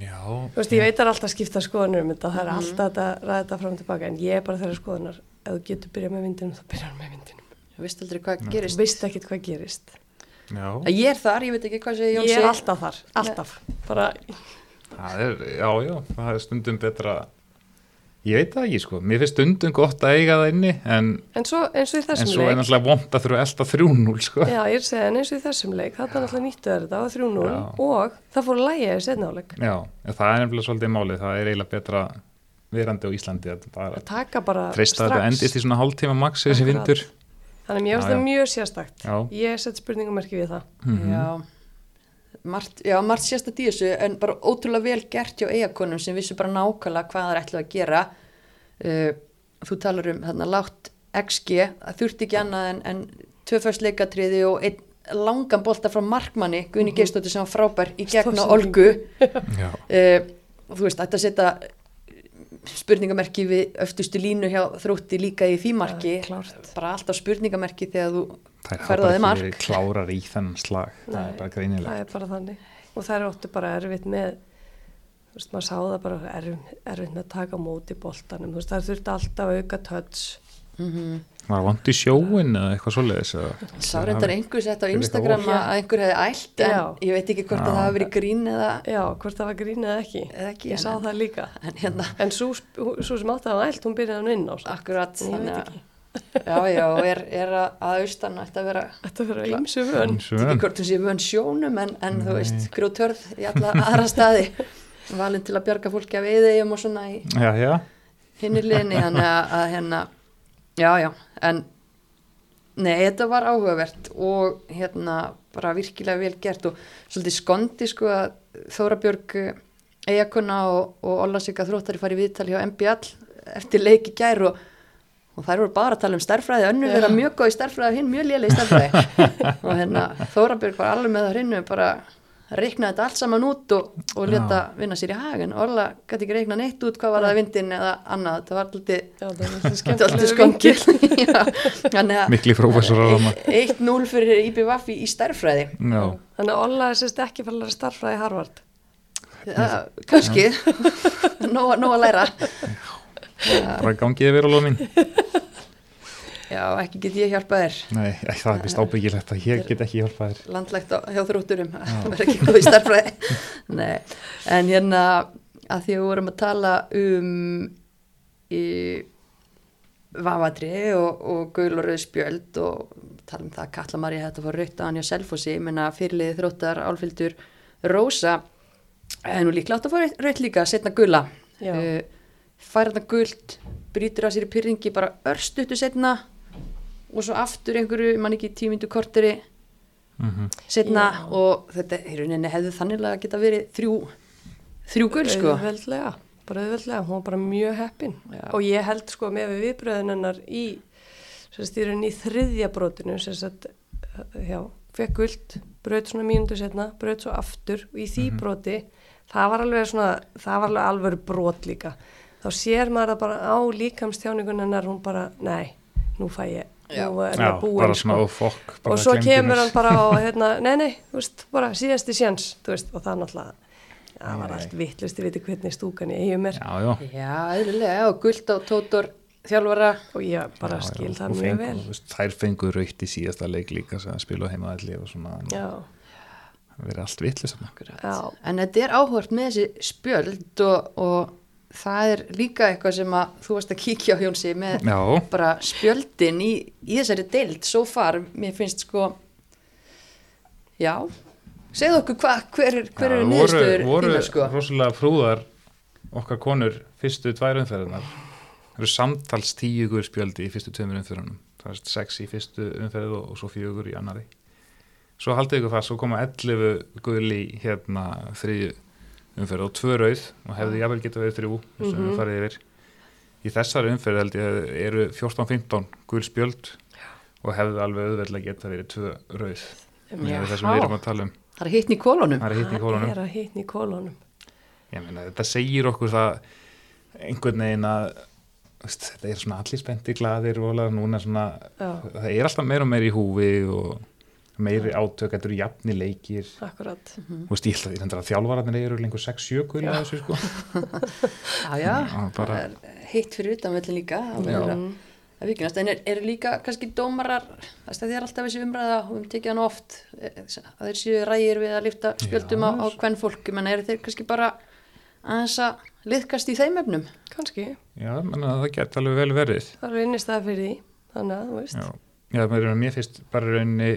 Já, Þú veist, ég veit að það er alltaf að skipta skoðanur um þetta, það er alltaf að ræða þetta fram og tilbaka, en ég er bara þeirra skoðanar, ef þú getur byrjað með vindinum, þá byrjar með vindinum. Þú veist aldrei hvað Þú gerist. veist ekkit hvað gerist. Já, Ég er þar, ég veit ekki hvað segir Jónsi. Ég er alltaf þar, alltaf. Bara, það er, já, já, það er stundum betra, ég veit það ekki sko, mér finnst stundum gott að eiga það inni en, en svo eins og í en svo er leik, náttúrulega vond að þurfa elda 3-0 sko. já, ég er að segja, en eins og í þessum leik, þetta er náttúrulega nýttu þetta á 3-0 Já. og það fór að lægja í setna áleik. Já, en það er nefnilega svolítið málið, það er eiginlega betra verandi á Íslandi að bara Að taka bara treysta að þetta endist í svona hálftíma max þessi Akkurat. vindur. Þannig að mér finnst Já, það já. mjög sérstakt. Já. Ég set spurningumerki við það. Mhm. Já, margt, já, margt sérst að dísu en bara ótrúlega vel gert hjá eigakonum sem vissu bara nákvæmlega hvað það er ætlaði að gera uh, þú talar um þarna látt XG, það þurfti ekki annað en, en tvöfæst leikatriði og einn langan bolta frá markmanni Guðni mm Mhm. sem var frábær í gegn á Stórsendingu. Olgu Já, uh, og þú veist, þetta setja spurningamerki við öftustu línu hjá þrótti líka í því marki Ja, klárt. bara alltaf spurningamerki þegar þú það er Færðu bara á þig ekki mark. klárar í þennan slag, það Nei. er bara greinilegt. Það er bara þannig. Og það er óttu bara erfitt með, þú veist, maður sá það bara erfitt, erfitt með að taka móti boltanum. Þú veist, það þurfti alltaf að auka touch. mm Var vant í sjóin eða eitthvað svoleiðis? Sá reyndar einhver sett á Instagram að einhver hefði ælt en Já. ég veit ekki hvort Já. að það hafi verið grín eða, Já, hvort það var grín eða ekki. eða ekki Ég sá en, það líka. en hérna En svo, svo sem átti að hafa ælt, hún byrjaði hann inn á. akkurat En Ég veit að- ekki. já já og er, er að, að austan ætti að vera Þetta verður Klar. ímsu vön. Eins og ekki vön. hvort hún sé vön sjónum en, en þú veist grjótörð í alla aðra staði valin til að bjarga og en nei þetta var áhugavert og hérna bara virkilega vel gert og svolítið skondi sko að Þóra Björg Eiakonna og, og Olla Sigga Þróttari farið viðtal hjá MBL eftir leiki gær og, og þær voru bara að tala um stærfræði önnu vera mjög góð í stærfræði og hinn mjög lélega í stærfræði og hérna Þóra Björg var alveg með það hreinu bara reiknaði þetta allt saman út og, og leta vinna sér í hagin Orla gæti ekki reikna neitt út hvað var það vindin eða annað, þetta var alltaf það er að mikli þarna. 1-0 fyrir IBVF í stærfræði Já, Þannig að Olla er sérst ekki fyrir að starfra í Harvard. uh, Kanski Nó nóg að læra. Bara gangið yfir á lónin. Já, ekki get ég hjálpað þér. Nei, æ, það er vist ábyggilegt að ég get ekki hjálpað þér. Landlægt á, hjá þrótturum Það verður ekki góð í stærfræði Nei, en hérna að því að við vorum að tala um í vafadri og, og gul og rauð spjöld og tala um það að Katla María þetta fór raukt á hann hjá Selfossi, ég menna fyrirliði þróttar álfyldur Rósa en nú líklega átt að fóra raukt líka setna gula. Já. færa þetta gult brýtur að sér í pyrringi bara örstuttu setna og svo aftur einhverju, mann ekki tímindu korteri Mm setna Já. og þetta í rauninni hefði þannig að geta verið þrjú þrjú gul sko Auðveldlega, bara auðveldlega, hún var bara mjög heppin Já. og ég held sko með við viðbröðin hennar í, sem sagt, í þriðja brotinu, sem sagt, já, fekk guld, braut svona mínútu setna, braut svo aftur og í því broti, það var alveg svona, það var alveg alveg brot líka. Þá sér maður það bara á líkamstjáningun hennar, hún bara, nei, nú fæ ég, Já. er Já, búin, bara svona sko. og fokk. Og svo kemur hann bara á, hérna, nei, nei, þú veist, bara síðasti sjans, veist, og það náttúrulega, það var allt vittlust, ég veit ekki hvernig stúkan í eigum er. Já, já. Já, eðlilega, og guld á Tótor þjálfara og ég bara Já, skil já, það og mjög fengu, vel veist, Þær fengu raukt í síðasta leik líka sem spilu heimaðalli og svona það verið allt vitlis já, En þetta er áhvert með þessi spjöld og, og það er líka eitthvað sem að þú varst að kíkja á Jónsi með Já, bara spjöldin í, í þessari deild svo far, mér finnst sko já. Segðu okkur hva, hver, er- hver eru niðurstöður voru þínar sko? rosalega prúðar okkar konur fyrstu tvær umferðinar það eru samtals tíu guður spjöldi í fyrstu tveimur umferðunum. Það er sex í fyrstu umferðu og, og svo fjögur í annari svo haldið ykkur það, svo koma 11 guðl í hérna þriðju umferð og tvö rauð og hefði jafnvel getað verið þrjú sem Mhm. við farið yfir. Í þessari umferð held ég eru 14-15 guðl spjöld og hefði alveg auðveldlega getað verið tvö rauð. Með það sem við erum að tala um. Það er hittn í það er kólunum það er að hitni í kólunum þetta segir okkur það einhvern veginn að þetta er svona allir spendi gladir og núna svona já, það er alltaf meira og meira í húfi og meiri átök, þetta eru jafni leikir. Akkurat. þú veist, ég held að- ég held að þjálfararnir eru lengur 6-7 gul að þessu sko. Já, já, Já, það bara- er heitt fyrir utanvöldin líka að Já. viknast, en er, er líka kannski dómarar, þess að þið er alltaf þessi umræða og við tekið hann oft eh, að þeir séu rægir við að lifta spjöldum á, á hvern fólkum, en eru þeir kannski bara aðeins að liðkast í þeim efnum? Kannski, já, menn að það geta alveg vel verið. Það er innistæða fyrir því, þannig að, þú veist, já, já mér, mér finnst bara í rauninni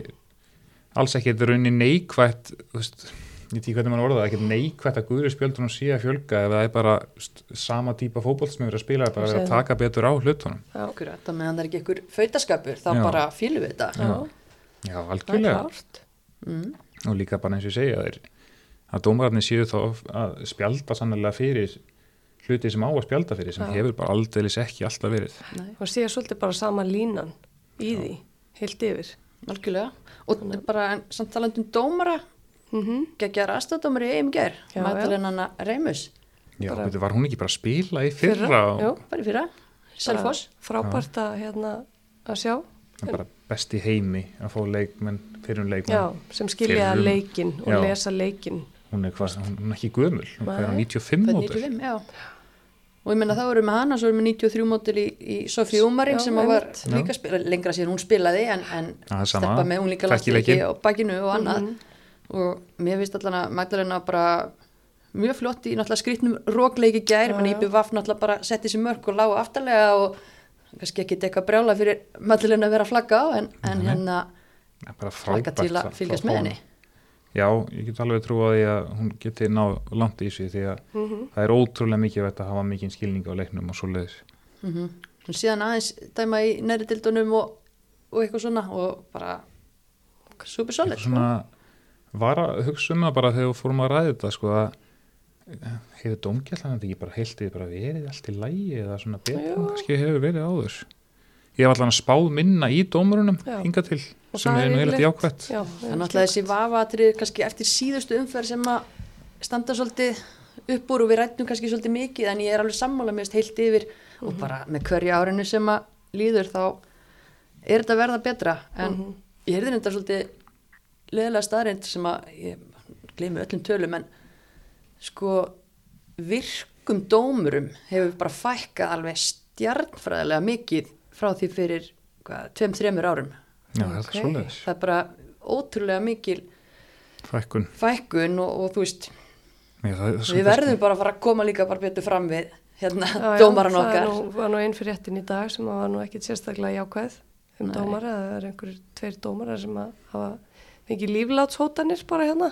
alls ekki þetta rauninni neikvætt þú veist, ég tík hvernig mann orða það ekki neikvætt að guðri spjöldunum sé að fjölga ef það er bara st, sama típa fótboll sem við erum að spila, bara að að taka betur á hlutunum já, Akkurat, það meðan það er ekki einhver fautaskapur, þá Já. bara fýlum við þetta. já, já, það er algjörlega. Mm. og líka bara eins og ég segja þeir, að dómararnir séu þá að spjalda sannlega fyrir hluti sem á að spjalda fyrir sem Já. hefur bara aldeilis ekki alltaf verið Nei, Og sé svolítið bara sama línan í því, heilt yfir. Algjörlega. Og bara en, samt talandi um dómara, Mm geggjar aðstæðdómari í EM ger, Já, Magdalena Reimus, já, Bara- bara, var hún ekki bara að spila í fyrra, Fyrra, og jú. bara í fyrra, Selfoss. Frábært að, hérna, að sjá, en bara best í heimi að fá leikmenn fyrir um leikmenn já, sem skilja Fyrrum. leikinn og Já. lesa leikinn. hún er, hvað, hún er ekki gömul hún er á Nei. 95 Fædd mótur 95, já. Og ég menna þá erum við hana, svo erum við 93 mótil í, í Sofí Úmarin Já, sem að var líka spila, lengra síðan hún spilaði en, en steppa með hún líka leikinn. og bakinu og annað. Mhm. Og mér finnst allan að Magdalena bara mjög flott í náttúrulega skrýtnum rókleiki gær, Já, menn já. Íbjö Vaff náttúrulega bara setti sér mörg og lága aftarlega og kannski ekki eitthvað brjála fyrir Magdalena að vera flagga á en, en hérna bara flagga frábært til að fylgjast með henni. Já, ég get alveg trú á því að hún geti ná langt í sig því að Mhm. það er ótrúlega mikið vett að hafa mikið skilning á leiknum og svoleiðis. Mm Síðan aðeins dæma í næri dildunum og, og eitthvað svona og bara super solid. Svona var að hugsa um það bara þegar við fórum að ræða þetta sko að hefur dómgjallan þetta ekki bara heiltið bara verið allt í lægi eða svona betur kannski hefur verið áður. Ég hef allan að spáð minna í dómurunum hinga til Og sem er heilagt jákvætt. Já, Það er náttúrulega þessi vafatrið kannski eftir síðustu umferð sem að standa svolítið upp úr og við rættum kannski svolítið mikið en ég er alveg sammála með heilt yfir og bara með hverju árinu sem að líður þá er þetta að verða betra en Mhm. ég heyrði þetta svolítið leðilega staðrind sem að ég gleymi öllum tölum en sko virkum dómurum hefur bara fækkað alveg stjarnfræðilega mikið frá því fyrir hvað, tveim, þremur árum Já, það er Ok. svoleiðis. það er bara ótrúlega mikil Fækkun. fækkun og, og þú veist Já, það við verðum bara að fara að koma líka bara betur fram við hérna Já, dómaran það okkar er nú, var nú einn fyrir réttin í dag sem var nú ekkit sérstaklega jákvæð um Nei. dómara, það er einhverjir tveir dómara sem að hafa mikið líflátshótanir bara hérna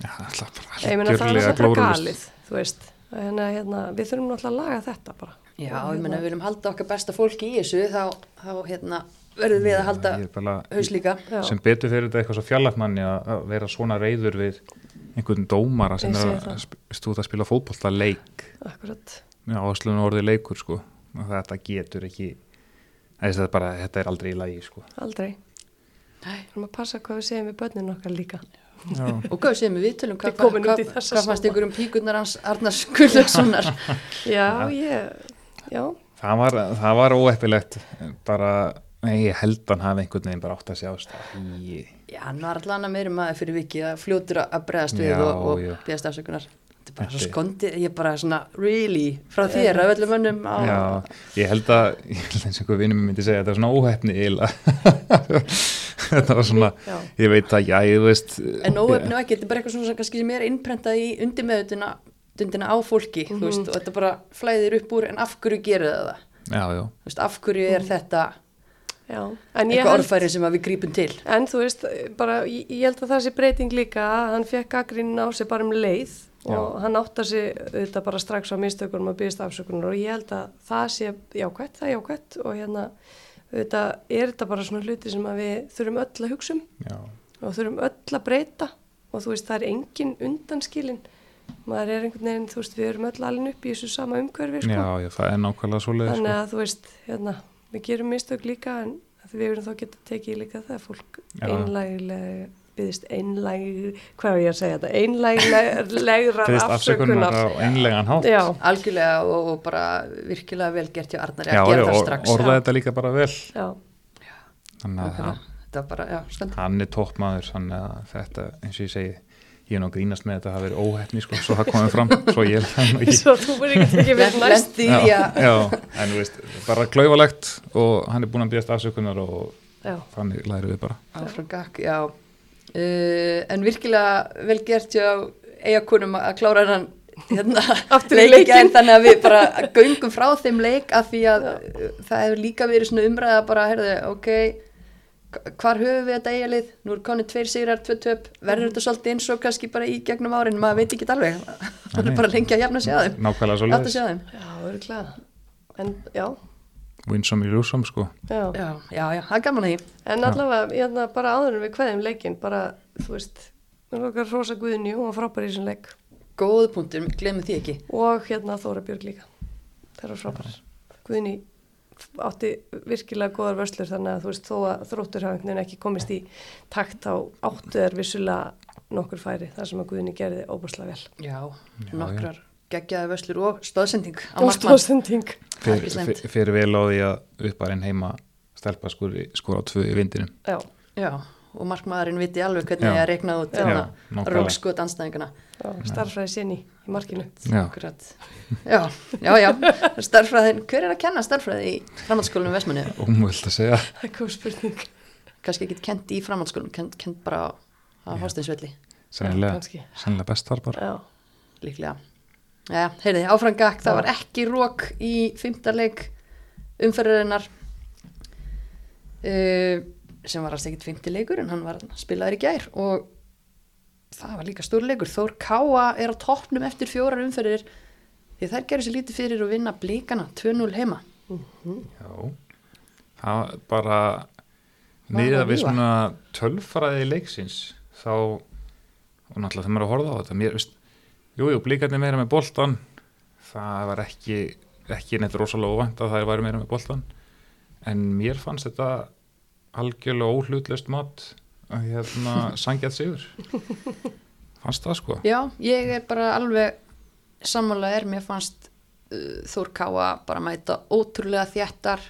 Já, það er bara ég meina það er algjörlega galið þú veist, hérna, hérna, við þurfum náttúrulega að laga þetta bara já, ég menna hérna- við viljum halda okkar besta fólki í þessu þá, þá hérna verðum við að halda haus líka. sem betur fyrir þetta eitthvað svo fjallatmanni að að vera svona reyður við einhvern dómara sem er að stúða að spila fótbolta leik. Áslunum orðið leikur sko. Þetta getur ekki þetta er, bara, þetta er aldrei í lagi sko. Aldrei. Nei. við erum að passa hvað við segjum við börnin okkar líka. Já, og hvað séum við viðtölum? Við hvað, út hvað, í þessa hvað fannst ykkur um píkurnar hans Arnars Gullökssonar já, ég, já, það var, það var óeppilegt bara, nei, ég held hann hafi einhvern veginn bara átt að sjá í, já, hann var allan að meira maður fyrir viki að fljótur að bregðast við Já, og, og já. beðast afsökunar. Þetta er bara svo Þetta er- skondið, ég er bara svona really, frá þér af öllum önnum á, Já, ég held að ég held eins og einhver vinnum myndi segja þetta var svona óhefni þetta var svona, Já. ég veit að já, ég veist En óöfni og ekki, þetta er bara eitthvað svona sem kannski sem er innprentað í undirmeðutuna dundina á fólki, þú veist, og þetta bara flæðir upp úr, en af hverju gerir það? Já, já, Þú veist, af hverju er þetta já eitthvað orðfæri sem að við grípum til? En þú veist, bara, ég, ég held að það sé breyting líka að hann fekk gaggrín á sig bara um leið og hann átta sig þetta bara strax á mistökunum og byggðist afsökunar og ég held að það sé jákvætt, það er jákvætt og hérna þetta er þetta bara svona hluti sem að við þurfum öll að hugsa um já. og þurfum öll að breyta og þú veist, það er engin undanskilin maður er einhvern veginn, þú veist, við erum öll alveg upp í þessu sama umhverfi, sko Já, já, það er nákvæmlega svoleiði þannig sko. að þú veist, hérna við gerum mistök líka en við erum þá geta tekið líka það að fólk einlægilega byggðist einlæg, hvað er ég að segja þetta? Einlægilegra Fyrst afsökunar einlegan hátt. Já, Algjörlega og, og bara virkilega vel gert hjá Arnari Já, að gera já, það og strax. orða þetta líka bara vel. Já, Þannig að það bara, já, hann er toppmaður þannig að þetta, eins og ég segi ég er nú að grínast með þetta að það hafi verið óhefni sko, svo það komið fram, svo ég ekki. Svo þú verður ekki ekki við næst. Í að já, en þú veist, bara klaufalegt og hann er búin að bíðast afsökunar og Já, þannig læri við bara. Áfram gakk, já. Uh, en virkilega vel gert hjá eigakunum að klára hann hérna, Aftur í leik í gær, leikinn. þannig að við bara göngum frá þeim leik af því að það hefur líka verið svona umræða bara, herðu, ok hvar höfum við þetta eigalið nú er konið tveir sigrar, tvö töp. Verður þetta svolítið eins og kannski bara í gegnum árin? Maður veit ekki alveg, það er bara lengi að jafna sig að þeim. Nákvæmlega svo Láta leiðis sjá þeim. Já, örglega. En já, winsome í lúsum sko. Já. Já, já, já, það er gaman að því. En allavega, hérna, bara áður en við kveðum leikinn, bara, þú veist, við erum okkar rosa hún var frábær í þessum leik. Góð punktur, glemum því ekki. Og hérna Þóra Björg líka. Það er frábær. Guðni átti virkilega góðar vörslur þannig að þú veist, þó að þróttur hafa einhvern veginn ekki komist í takt á áttu er vissulega nokkur færi þar sem að Guðni gerði óbúrslega vel. Já, Já, nokkrar geggjaði vöslur og stóðsending á Og er fyrir, fyrir, vel á því að upparinn heima stelpa skor, skor á tvö í vindinum. Já, Já, og markmaðurinn viti alveg hvernig ég er reiknað út Já. hérna nákvæmlega. rókskot anstæðingana starfræði sinni í markinu. Já, Akkurat. Já, já, já, starffræðin, hver er að kenna starffræði í framhaldsskólanum Vestmanni? ómöld að segja Það er góð spurning. Kannski ekki kent í framhaldsskólanum, kent, kent bara á, Hásteinsvelli, sennilega, kannski. sennilega best þar bara Já, líklega. Já, heyrði, áfram gakk, það var ekki rók í fymtarleik umferðarinnar uh, sem var alls ekkit fymtileikur en hann var spilaður í gær og það var líka stórleikur Þór Káa er á toppnum eftir fjórar umferðir því þær gerur sér lítið fyrir að vinna blíkana 2-0 heima. Já, það var bara miða að við svona tölfræði leiksins þá, og náttúrulega þegar maður er að horfa á þetta mér, veist, jú, jú, blíkarnir meira með boltan það var ekki ekki neitt rosalega óvænt að það væri meira með boltan en mér fannst þetta algjörlega óhlutlaust mat. Að hérna sangjað sigur. Fannst það sko? Já, ég er bara alveg sammála er, mér fannst uh, Þór Káa bara mæta ótrúlega þjættar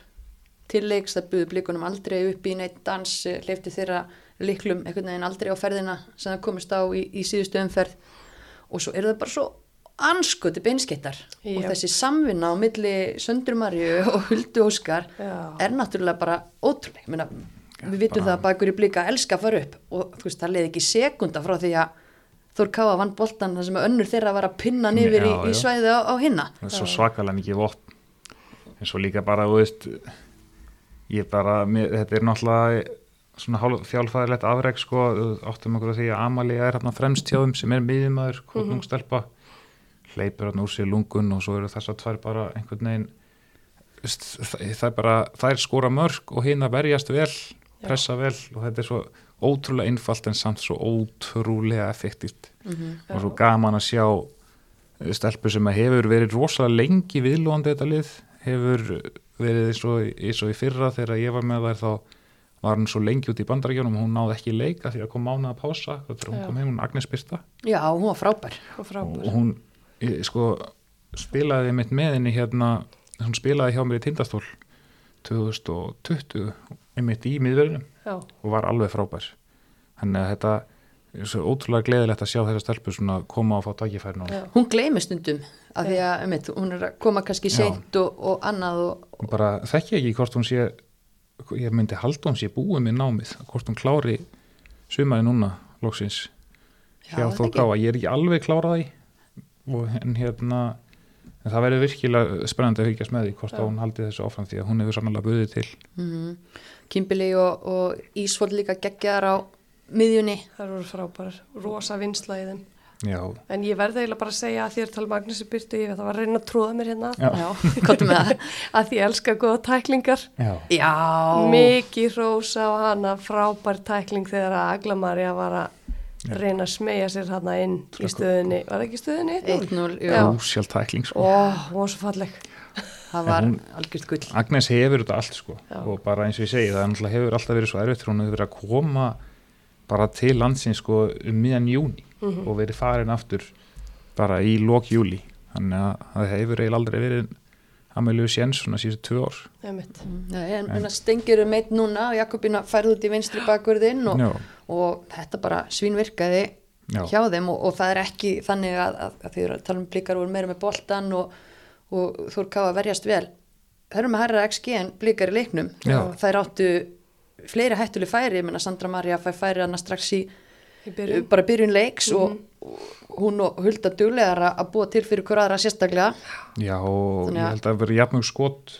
til leiks, það buði blikunum aldrei upp í neitt dans, hleyfti þeirra liklum einhvern veginn aldrei á ferðina sem það komist á í, í síðustu umferð. Og svo eru það bara svo anskoti beinskettar og þessi samvinna á milli Söndrumarju og Huldu Óskar já. er náttúrulega bara ótrúlega, Ég meina, við vitum bara- það að bakur í blika elska að fara upp og þú veist, það leiði ekki sekunda frá því að Þór Káa vann boltan þar sem önnur þeirra var að pinna niður í, í svæði á, á hinna. Það er svo svakalega mikið vopn. En svo líka bara, þú veist ég bara, mér, þetta er náttúrulega svona hálf- fjálfæðilegt afreg sko, áttum okkur að því að Amalia er hérna fremst hjá þeim sem er miðjumæður kvotnungstelpa, hleypur hérna úr sér lungun og svo eru þess að tvær bara einhvern veginn það, er bara, það er skora mörg og hinn að verjast vel, pressa vel og þetta er svo ótrúlega einfalt en samt svo ótrúlega effektíft. Og svo gaman að sjá stelpu sem hefur verið rosalega lengi viðlóðandi þetta lið hefur verið eins og, eins og í fyrra þegar ég var með þær þá var hún svo lengi út í bandarækjunum hún náði ekki leika því að kom mánuð að pása hún kom heim, hún Agnes Birta. Já, hún var frábær. Og og frábær. hún eh, sko spilaði mitt með henni hérna hún spilaði hjá mér í tindastól 2020 einmitt í miðverðinum Já, og var alveg frábær. Þannig að þetta er svo ótrúlega gleðilegt að sjá þessa stelpu svona koma og fá tækifæri núna. Já. Hún gleymi stundum af því að einmitt, hún er að koma kannski Já. seint og, og annað og, og bara þekki ekki hvort hún sé ég myndi halda hún sé búið með námið hvort hún klári sumaði núna loksins. Já, hjá ekki. Káa, ég er ekki alveg klárað í og en hérna en það verður virkilega spennandi að fylgjast með því hvort Já. að hún haldi þessu áfram því að hún hefur sannlega buðið til mm, Kimbili og, og Ísvold líka geggjaðar á miðjunni Það eru frábærar, rosa vinsla í þeim. já, En ég verði eiginlega bara að segja að þér tala Magnúsi Byrtu, ég veit að var að reyna að tróða mér hérna, Já. Já, það að því ég elska góða tæklingar. já, Já, Mikið rósa á hana, frábær tækling þegar að Aglamarja var að reyna að smegja sér hana inn í stöðunni. Var það ekki í stöðunni? 1-0 jú. Já. ósjálf tækling sko. Ó, hún var svo falleg. Það var En algjört gull Agnes hefur þetta allt sko Já. og bara eins og ég segi það hefur alltaf verið svo erfitt hún hefur verið að koma bara til landsins sko um miðan júni Mhm. og verið farin aftur bara í lok júli þannig að það hefur eiginlega aldrei verið Amelíu Sjens svona síðustu tvö ár. Nei, en, en stengir um eitt núna Jakobina færði út í vinstri bakurðinn og, og þetta bara svínvirkaði já, hjá þeim og, og það er ekki þannig að, að, að því að tala um blikar voru meira með boltan og, og þú eru káð að verjast vel það eru með herra XG en blikar í leiknum Já. og þær áttu fleiri hættuleg færi, ég menna Sandra Maria fæ færi hana strax í Í byrjun. bara byrjun leiks og, Mhm. og hún og Hulda duglegar að búa til fyrir hver aðra sérstaklega já og ég held að það veri jafnmjög skot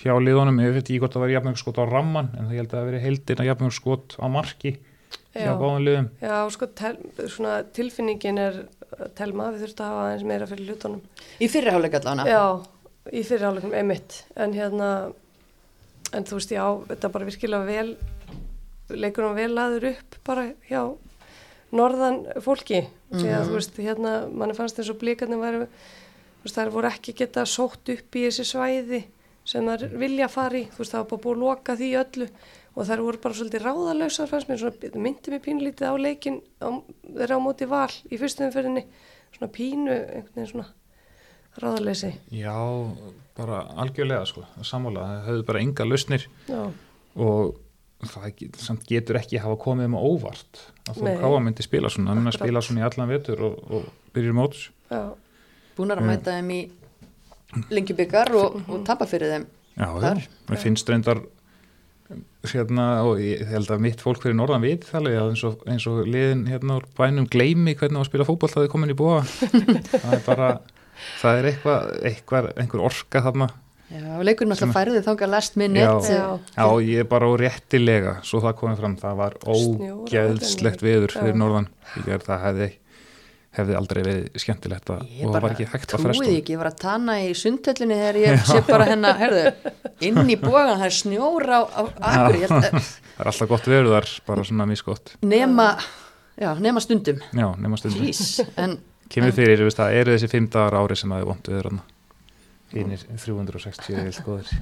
hjá liðunum, ég veit ekki hvort það veri jafnmjög skot á ramman en það ég held að það veri heildina jafnmjög skot á marki hjá Já. báðum liðum Já, sko, tel, svona tilfinningin er telma, við þurfum að hafa aðeins meira fyrir hlutunum. í fyrirháleik allavega Já, í fyrirháleikum, einmitt. En hérna, en þú veist, já, þetta er bara virkilega vel, leikunum vel laður upp bara hjá norðan fólki. Því að þú veist, hérna, manni fannst eins og blíkarnir væri, þú veist, þær voru ekki geta sótt upp í þessi svæði sem þær vilja fara í, þú veist, það var bara búið að loka því öllu og þær voru bara svolítið ráðalausar fannst mér, svona myndi mér pínlítið á leikin á, þeirra á móti val í fyrstu umferðinni, svona pínu, einhvern veginn svona ráðaleysi. Já, bara algjörlega sko, sammála, það höfðu bara enga lausnir. Já, og það get, samt getur ekki hafa komið um óvart að þú káa myndi spila svona, hann er að spila svona í allan vetur og, og byrjir móts. Já, búnar að mæta þeim í lengjubikar og, og tapa fyrir þeim Já, Þar? mér finnst reyndar hérna, og ég held að mitt fólk fyrir norðan við þalveg að eins og, eins og liðin hérna úr bænum gleymi hvernig að spila fótboll það er komin í búa það er bara, það er eitthvað, eitthvað einhver orka þarna Já, leikurinn alltaf færði þánga last minute. Já. Já. Já, ég er bara á réttilega svo það komið fram, það var ógeðslegt veður fyrir norðan. Ég er það hefði hefði aldrei verið skemmtilegt að, Ég og það bara var ekki hægt að fresta því ekki, ég var að tanna í sundhöllinni þegar ég sé bara hennar, herðu, inn í bógan, það er snjóra á, á akkur, ég það er alltaf gott veður þar, bara svona misgott. Nema, já, nema stundum, já, nema stundum. Jís, en kemur fyrir, þú veist, það eru þessi fimm dagar ári sem það er vond viður 360 er vilt góður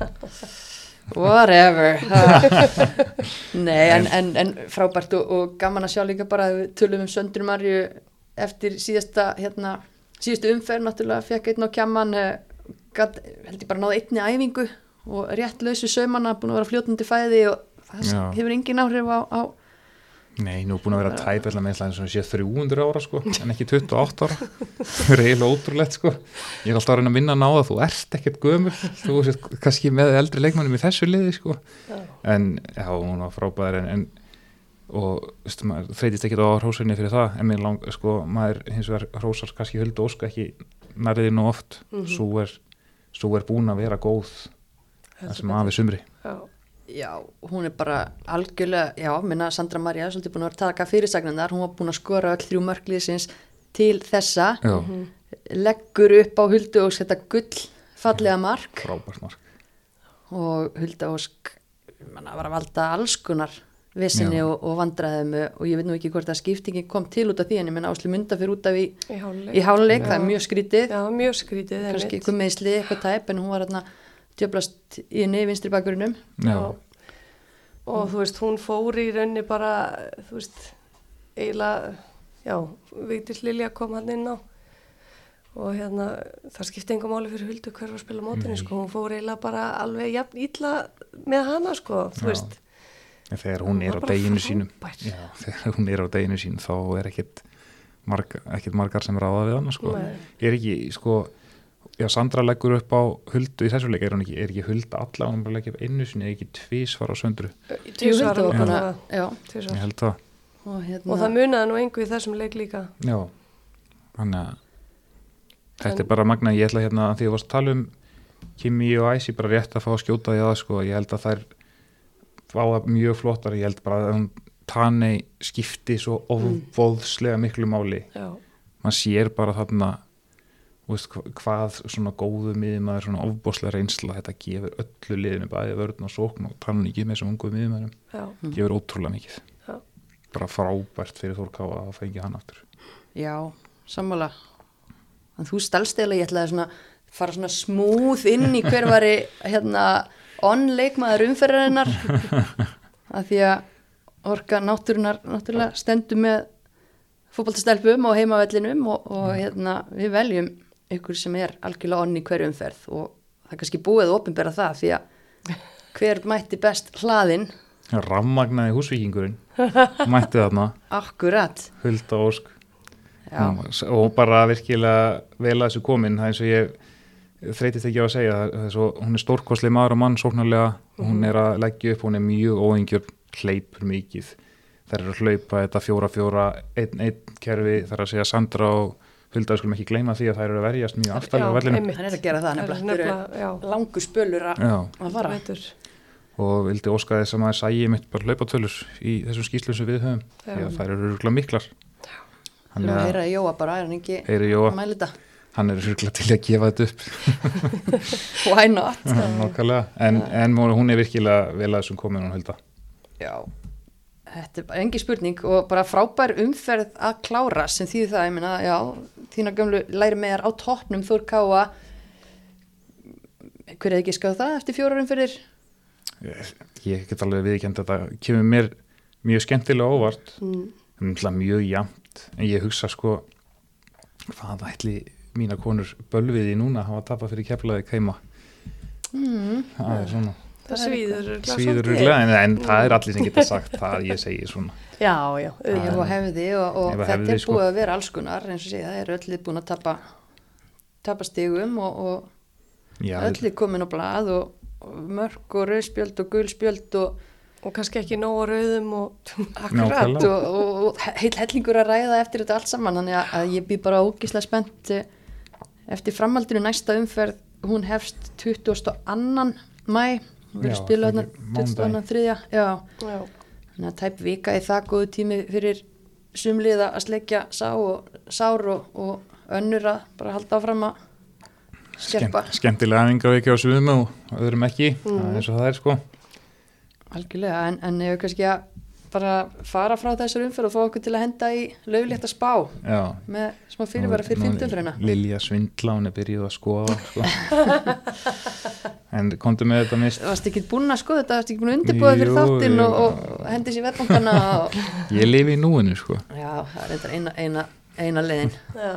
whatever. Ha. Nei, en, en, en frábært og, og gaman að sjá líka bara að við tölum um Söndru Marju eftir síðasta, hérna, síðustu umferð, náttúrulega fekk einn á kjamman, gat, held ég bara náði einni æfingu og rétt lausu saumana, búin að vera fljótandi fæði og það Já. hefur engin áhrif á, á Nei, nú er búin að vera tæp allar með eins og sé 300 ára sko, en ekki 28 ára. Það er eiginlega ótrúlegt sko. Ég er alltaf að reyna að minna að ná það, þú ert ekkert gömul. Þú ert kannski með eldri leikmannum í þessu liði sko, Já. en já, hún var frábæður en, en og veistu, maður þreytist ekki á hrósinni fyrir það. En mér lang, sko, maður hins vegar hrósar kannski höldu óska ekki nærðið nú oft Mhm. svo, er, svo er búin að vera góð það sem afi sumri. Já, Já, hún er bara algjörlega, já, minna Sandra Maria er svolítið búin að taka fyrirsagnar, hún var búin að skora öll þrjú mörgliðsins til þessa, já, leggur upp á Huldu og setja gull fallega mark. Frábært mark. Og Hulda Ósk, manna var að valda alls konar vissinni og, og vandræðum og ég veit nú ekki hvort að skiptingin kom til út af því en ég menna Áslu Munda fyrir út af í, í háluleik. í háluleik, Já. það er mjög skrítið, Já, mjög skrítið. kannski eitthvað meðsli, eitthvað tæp en hún var hérna djöblast í henni vinstri bakurinnum. já, Og þú veist, hún fór í raunni bara, þú veist, eiginlega, já, Vigdís Lilja kom hann inn á og hérna, það skipti engum máli fyrir Huldu hver var að spila á mótinni, Nei. sko, hún fór eiginlega bara alveg jafn illa með hana, sko, þú Já. veist. en þegar Hún hún er á deginu sínum. Já, þegar hún er á deginu sín þá er ekkit, marg, ekkit margar sem ráða við hana sko. Nei. er ekki sko já, Sandra leggur upp á huldu í þessu leik er, hún ekki, er ekki hulda alla, hún er bara að leggja upp einu sinni er ekki tvísvar á söndru Jú, Tvisvar Hulda var var búin það. að, já, Tvisvar. ég held það, og hérna, Og það munaði nú engu í þessum leik líka. já. Þannig að þetta En- er bara magna, ég ætla hérna því að varst að tala um Kimi og Æsi bara rétt að fá að skjóta því að sko, ég held að þær fá það mjög flottar, ég held bara að hún Tanei skipti svo ofbóðslega miklu máli. Já, maður sér bara þarna þú veist, hva- hvað svona góðu miðjumæður, svona ofbóðslega reynsla þetta gefur öllu liðinu, bæði vörðn og sókn og tann ekki með þessum ungu miðjumæðurum já, gefur ótrúlega mikið. Já. bara frábært fyrir Þórká að fengi hann aftur. Já, sammála. En þú stalst eða ég ætlaði svona fara svona smúð inn í hver var hérna on-leikmaður umferðarinnar. Að því að orka náttúrunar náttúrulega stendur með fótballtastelpum og heimavellinum og, og hérna við veljum ykkur sem er algjörlega on í hverju umferð og það er kannski búið að opinbera það því að hver mætti best hlaðin rammagnaði húsvíkingurinn. Mætti þarna, akkurat. Hulda ósk. Já, og bara virkilega vel að þessu komin það er eins og ég þreytist ekki á að segja. Það er svo, hún er stórkosli maður og mann sóknarlega hún er að leggja upp, hún er mjög óengjör hleypur mikið. Þær eru að hlaupa þetta fjóra fjóra einn einn kerfi. Þar að segja Sandra og Hulda við skulum ekki gleyma því að þær eru að verjast mjög aftalega á vellinu hann er að gera það Það nefnilega, já, langur spölur að Já, að fara. Veitur. og vildi óska þess að maður sægi mitt bara hlaupatölur í þessum skýslum sem við höfum því að þær eru örgulega miklar. Þú hann erum að heyra í Jóa bara, er hann ekki að mæla þetta? hann er örgulega til að gefa þetta upp. Why not? Nákvæmlega, en, en hún er virkilega vel að þessum komin hún Hulda. Já, þetta er bara engi spurning og bara frábær umferð að klára sem þýði það, ég meina, já, þína gömlu læri meðar á toppnum Þór Káa, hver er ekki skáð það eftir fjórar umferðir? ég get alveg viðkjönd að þetta kemur mér mjög skemmtilega óvart. Mm. mjög jamt en ég hugsa sko hvað ætli mína konur bölviði núna hafa tapað fyrir keflaði keima Mm, það er svona Það svíður svíður ruglega en, en það er allir sem geta sagt það ég segi svona Já, já, auðvitað. og hefði og, og og þetta hefði, er sko. búið að vera alls konar, eins og segja, það er öllið búin að tapa, tapa stigum og, og Já, öllið komin á blað og, og mörg og rauðspjöld og gulspjöld og og kannski ekki nógu rauðum og akkurat Nákvæmlega. og, og, og heil hellingur að ræða eftir þetta allt saman þannig að, að ég bý bara ógislega spennt eh, eftir framhaldinu næsta umferð hún hefst 22. mæ Já, spiluð þarna fyrir 22. þriðja já, já, þannig að tæp vika í það góðu tími fyrir sumliða að sleikja sá og, sár og, og önnur að bara halda áfram að skerpa. Skemmt, skemmtilega æfingaveiki á sviðum og öðrum ekki það er og það er sko. Algjörlega en, en ef við kannski að bara fara frá þessar umferð og fá okkur til að henda í lögulegt að spá Já, með smá fyrirvara fyrir nú- fymtumfyrirna Lilja Svindla, hún er byrjuð að skoða sko. en komdu með þetta mist varst ekki búin að skoða þetta, varst ekki búin að undirbúða fyrir þáttinn og, og hendi sér vettbankana og... ég lifi í núinu sko. já, það er þetta eina, eina, eina leiðin. Já,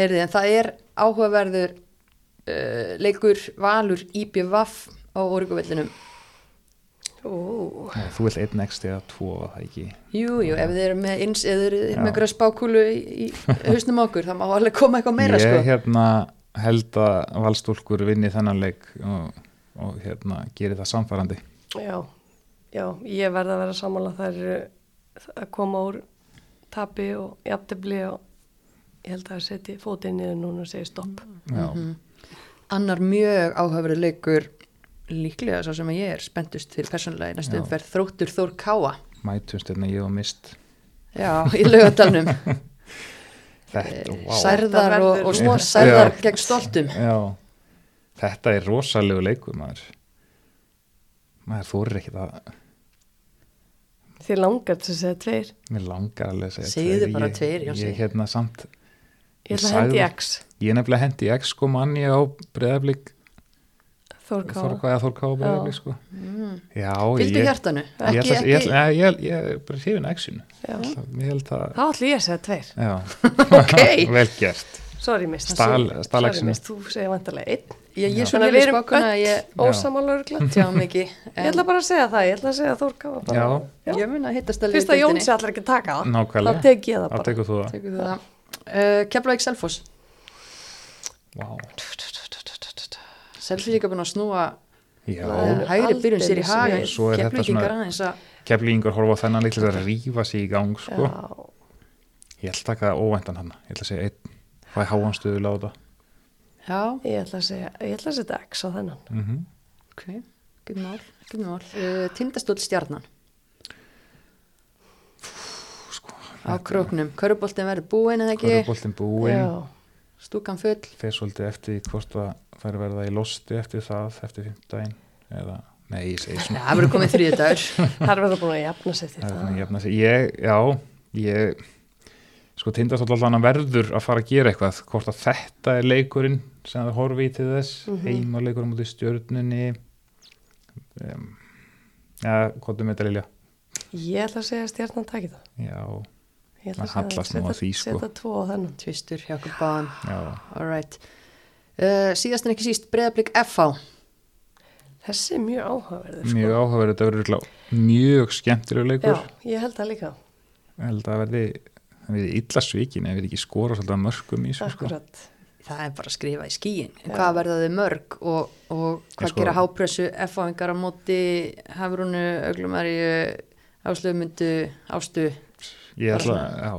heyrði, en það er áhugaverður uh, leikur Valur IBVF á Óryguvellinum Nei, þú vilt einn eksti eða tvo það ekki jú, jú, ef þið eru með eins eða þið eru Já. með einhverja spákúlu í, í hausnum okkur, það má alveg koma eitthvað meira ég sko. hérna held að valstúlkur vinni þennan leik og, og hérna gerir það samfærandi já, já, ég verð að vera sammála þær eru að koma úr tapi og jafntefli og ég held að það setji fótinn niður núna og segi stopp. Já, Mhm. annar mjög áhugaverður leikur líklega svo sem ég er spenntust fyrir persónulega í næstu Já. umferð þróttur Þór Káa mætumst hérna ég og mist já, í laugadalnum þetta, wow. særðar og, og verður- særðar Já. gegn stoltum Já, þetta er rosalegu leikur maður maður þorir ekki það Þið langar til að segja tveir. mér langar alveg að segja Segðu tveir. bara Ég- tveir, Jónsi. ég hérna samt Ég Ég að hendi sagði- X. ég er nefnilega hendi X sko manni á breðablík Þórká. Þorká Þorká á breðablík sko mm. já, fylgdu ég, hjartanu ég, ekki, ætla, ekki, ég, ég, ég, ég er bara hrifin Já. ég að Þá ætla ég að segja tveir. já, ok vel gert Sorry, mist. Stal- stal Sorry, mist. Þú segir vantarlega einn. ég, ég Já. er svo Þannig að nefnir við erum spákuna að ég Já. Ósamála örgla. tjá mikið Ég ætla bara að segja það. Ég ætla að segja Þórká. já, ég mun að hittast að Fyrst að Jónsi allar ekki að taka það. Þá tek ég það bara. tekur þú það tekur þú það Keflavík Selfoss wow. Selfoss er líka búin að snúa hægri byrjun sér í aldeilis haga vel. Svo er þetta Keflavíkingar svona- aðeins að keflingar horfa á þennan líklega að rífa sig í gang sko. Ég ætla að taka óvæntan hann ég ætla að segja einn hvað er háanstöðu láta já, Ég ætla að segja, ég ætla að setja X á þennan. mm -hmm. ok, ekki mál, mál. Uh, Tindastóll stjarnan sko, á króknum, köruboltin verður búin eða ekki, Köruboltin búinn Já. stúkan full fer svolítið eftir hvort það fær verða í losti eftir það eftir fimmtægin eða, nei, ég segi svona það verður komið þriðið dagur Það er verið búin að jafna sér til það er það. svona jafna sig ég, já, ég sko tindast allan að verður að fara að gera eitthvað hvort að þetta er leikurinn sem það horfi í til þess mm. -hmm. heimaleikurinn mútið stjörnunni um, já, hvað er með þetta Lilja Ég ætla að segja að stjarnan taki það. já, Ég ætla nú að því, sko. Setja tvo á þennan. tvistur hjá okkur báðum já, alright uh, síðast en ekki síst breyðablík FH Þessi er mjög áhugaverður sko. mjög áhugaverð, þetta verður mjög skemmtilegur leikur. Já, ég held það líka. Ég held að verði, það verði illa svikin ef við ekki skora svolítið mörgum í þessu sko. Það er bara að skrifa í skíin Já. hvað verða þau mörg og, og hvað sko- gera hápressu F-áingar á móti Hafrúnu, Öglumari Áslöfumundu, Ástu? Ég ætla, Bara já,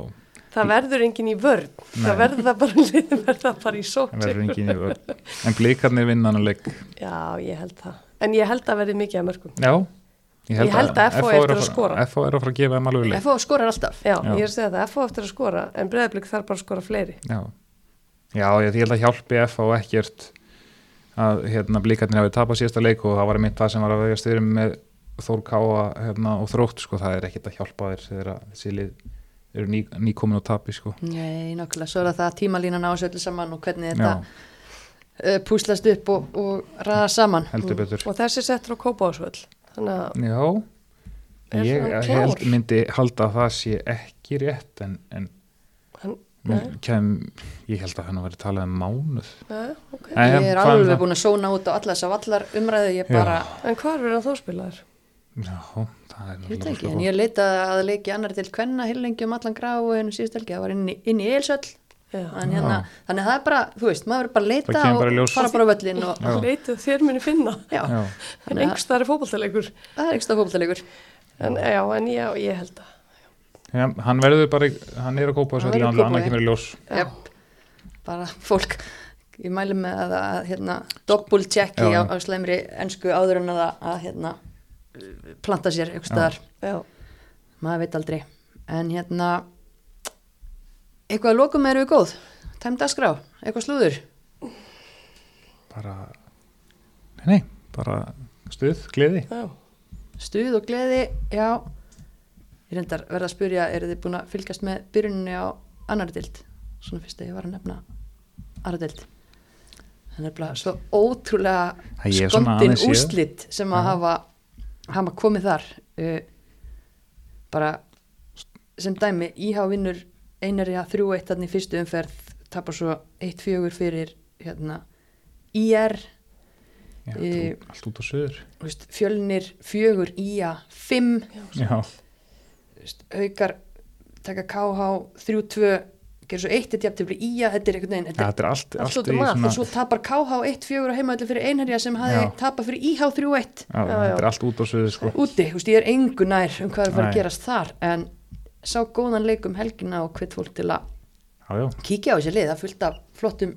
Það verður enginn í vörn. Nei. Það verður bara liðin verða bara í það sótt verður engin í vörn. En blikarnir vinna hann að leik. Já, ég held það. En ég held að verði mikið að mörgum. Já, Ég held að FH FH eftir er að skora. FH er að fara að gefa þeim alveg leik. F-á skorar alltaf. Já, Já. ég er að segja það, FH eftir að skora En breyðablík þarf bara að skora fleiri. Já, já ég, ég held að hjálpi FH ekkert að hérna, blikarnir hafi tapað síðasta leik og það var mitt það sem var að vega styrum með Þór Káa hérna, og Þrótt sko, það er ekkert að hjálpa þér þegar að þessi lið eru ný, nýkomin á tapi sko. Nei, nákvæmlega, svo er það tímalínan á þessu öllu saman og hvernig já, þetta uh, púslast upp og, og ræða saman heldur betur Og þessi settur á Þannig að Já, Er ég held, myndi halda að það sé ekki rétt en, en kem, ég held að hann hafi verið talað um mánuð ja, okay. Nei, Ég er hvað um alveg það? búin að sóna út á alla þess að vallar umræðu ég Já. bara, En hvar verður hann þó spilaður? Já, það er ég veit ekki en ég leitaði að leiki annar til kvenna heilengi um allan grá og hennu síðust helgi, það var inn í, inn í Eilsöll en hérna, þannig að það er bara, þú veist, maður er bara að leita Það og bara fara bara á völlin og, Já. leitið þér muni finna. En einhvers það er fótballtalegur það er ekki stað fókbaltalegur En já, en já, ég held að Já, hann verður bara, hann er að kópa Hann allir að annað Kópavogi. kemur í ljós. Já. Jep. bara fólk ég mæli með að, að hérna, doppul checki Já. á, á slemri ennsku áður en að, að hérna, planta sér einhvers staðar, Já, maður veit aldrei. En hérna eitthvað að lokum eru við góð. Tæmd að skrá, eitthvað slúður? Bara, nei, nei, bara stuð, gleði. Já. Stuð og gleði, já. Ég reyndar verða að spyrja eru þið búin að fylgjast með byrjunni á annari dild, svona fyrst að ég var að nefna aðra dild þannig að svo ótrúlega Það ég hef svona skondin aðeins séð. úslit sem að Já. Hafa, hafa komið þar uh, bara sem dæmi, IH vinnur einari að þrjú eitt þannig fyrstu umferð tapar svo eitt fjögur fyrir hérna IR Já, Í- allt, allt út á söður þú veist, fjölnir fjögur IA fimm. Já, þú veist, haukar taka KH 3-2 gerur svo eitt eitt jafn til IA þetta er einhvern veginn þetta er þetta er allt, allt allt í um allt svona og svo tapar KH 1-4 á heimaðalli fyrir einherja sem hafi tapað fyrir IH 3-1 já, Já, já. þetta er allt út á söður sko. úti, þú veist, ég er engu nær um hvað er að fara að gerast þar en sá góðan leik um helgina og hvitt fólk til að Já, já, kíkja á þessi lið, það er fullt af flottum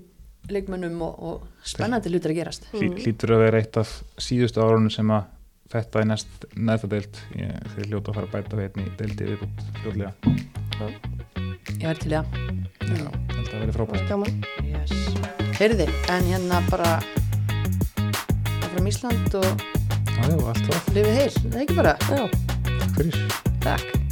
leikmönnum og, og spennandi hlutir að gerast. Hlý, hlýtur að vera eitt af síðustu árunum sem að þetta er næst neðta deild. Ég, þeir hljóta að fara að bæta veitni í deildi viðbútt hljóðlega ég er til í að Já, það verið frábært. Gaman. Yes. heyrði, en hérna bara áfram Ísland og Já, já, allt það, lifið heil, það er ekki bara? Já. Takk fyrir. Takk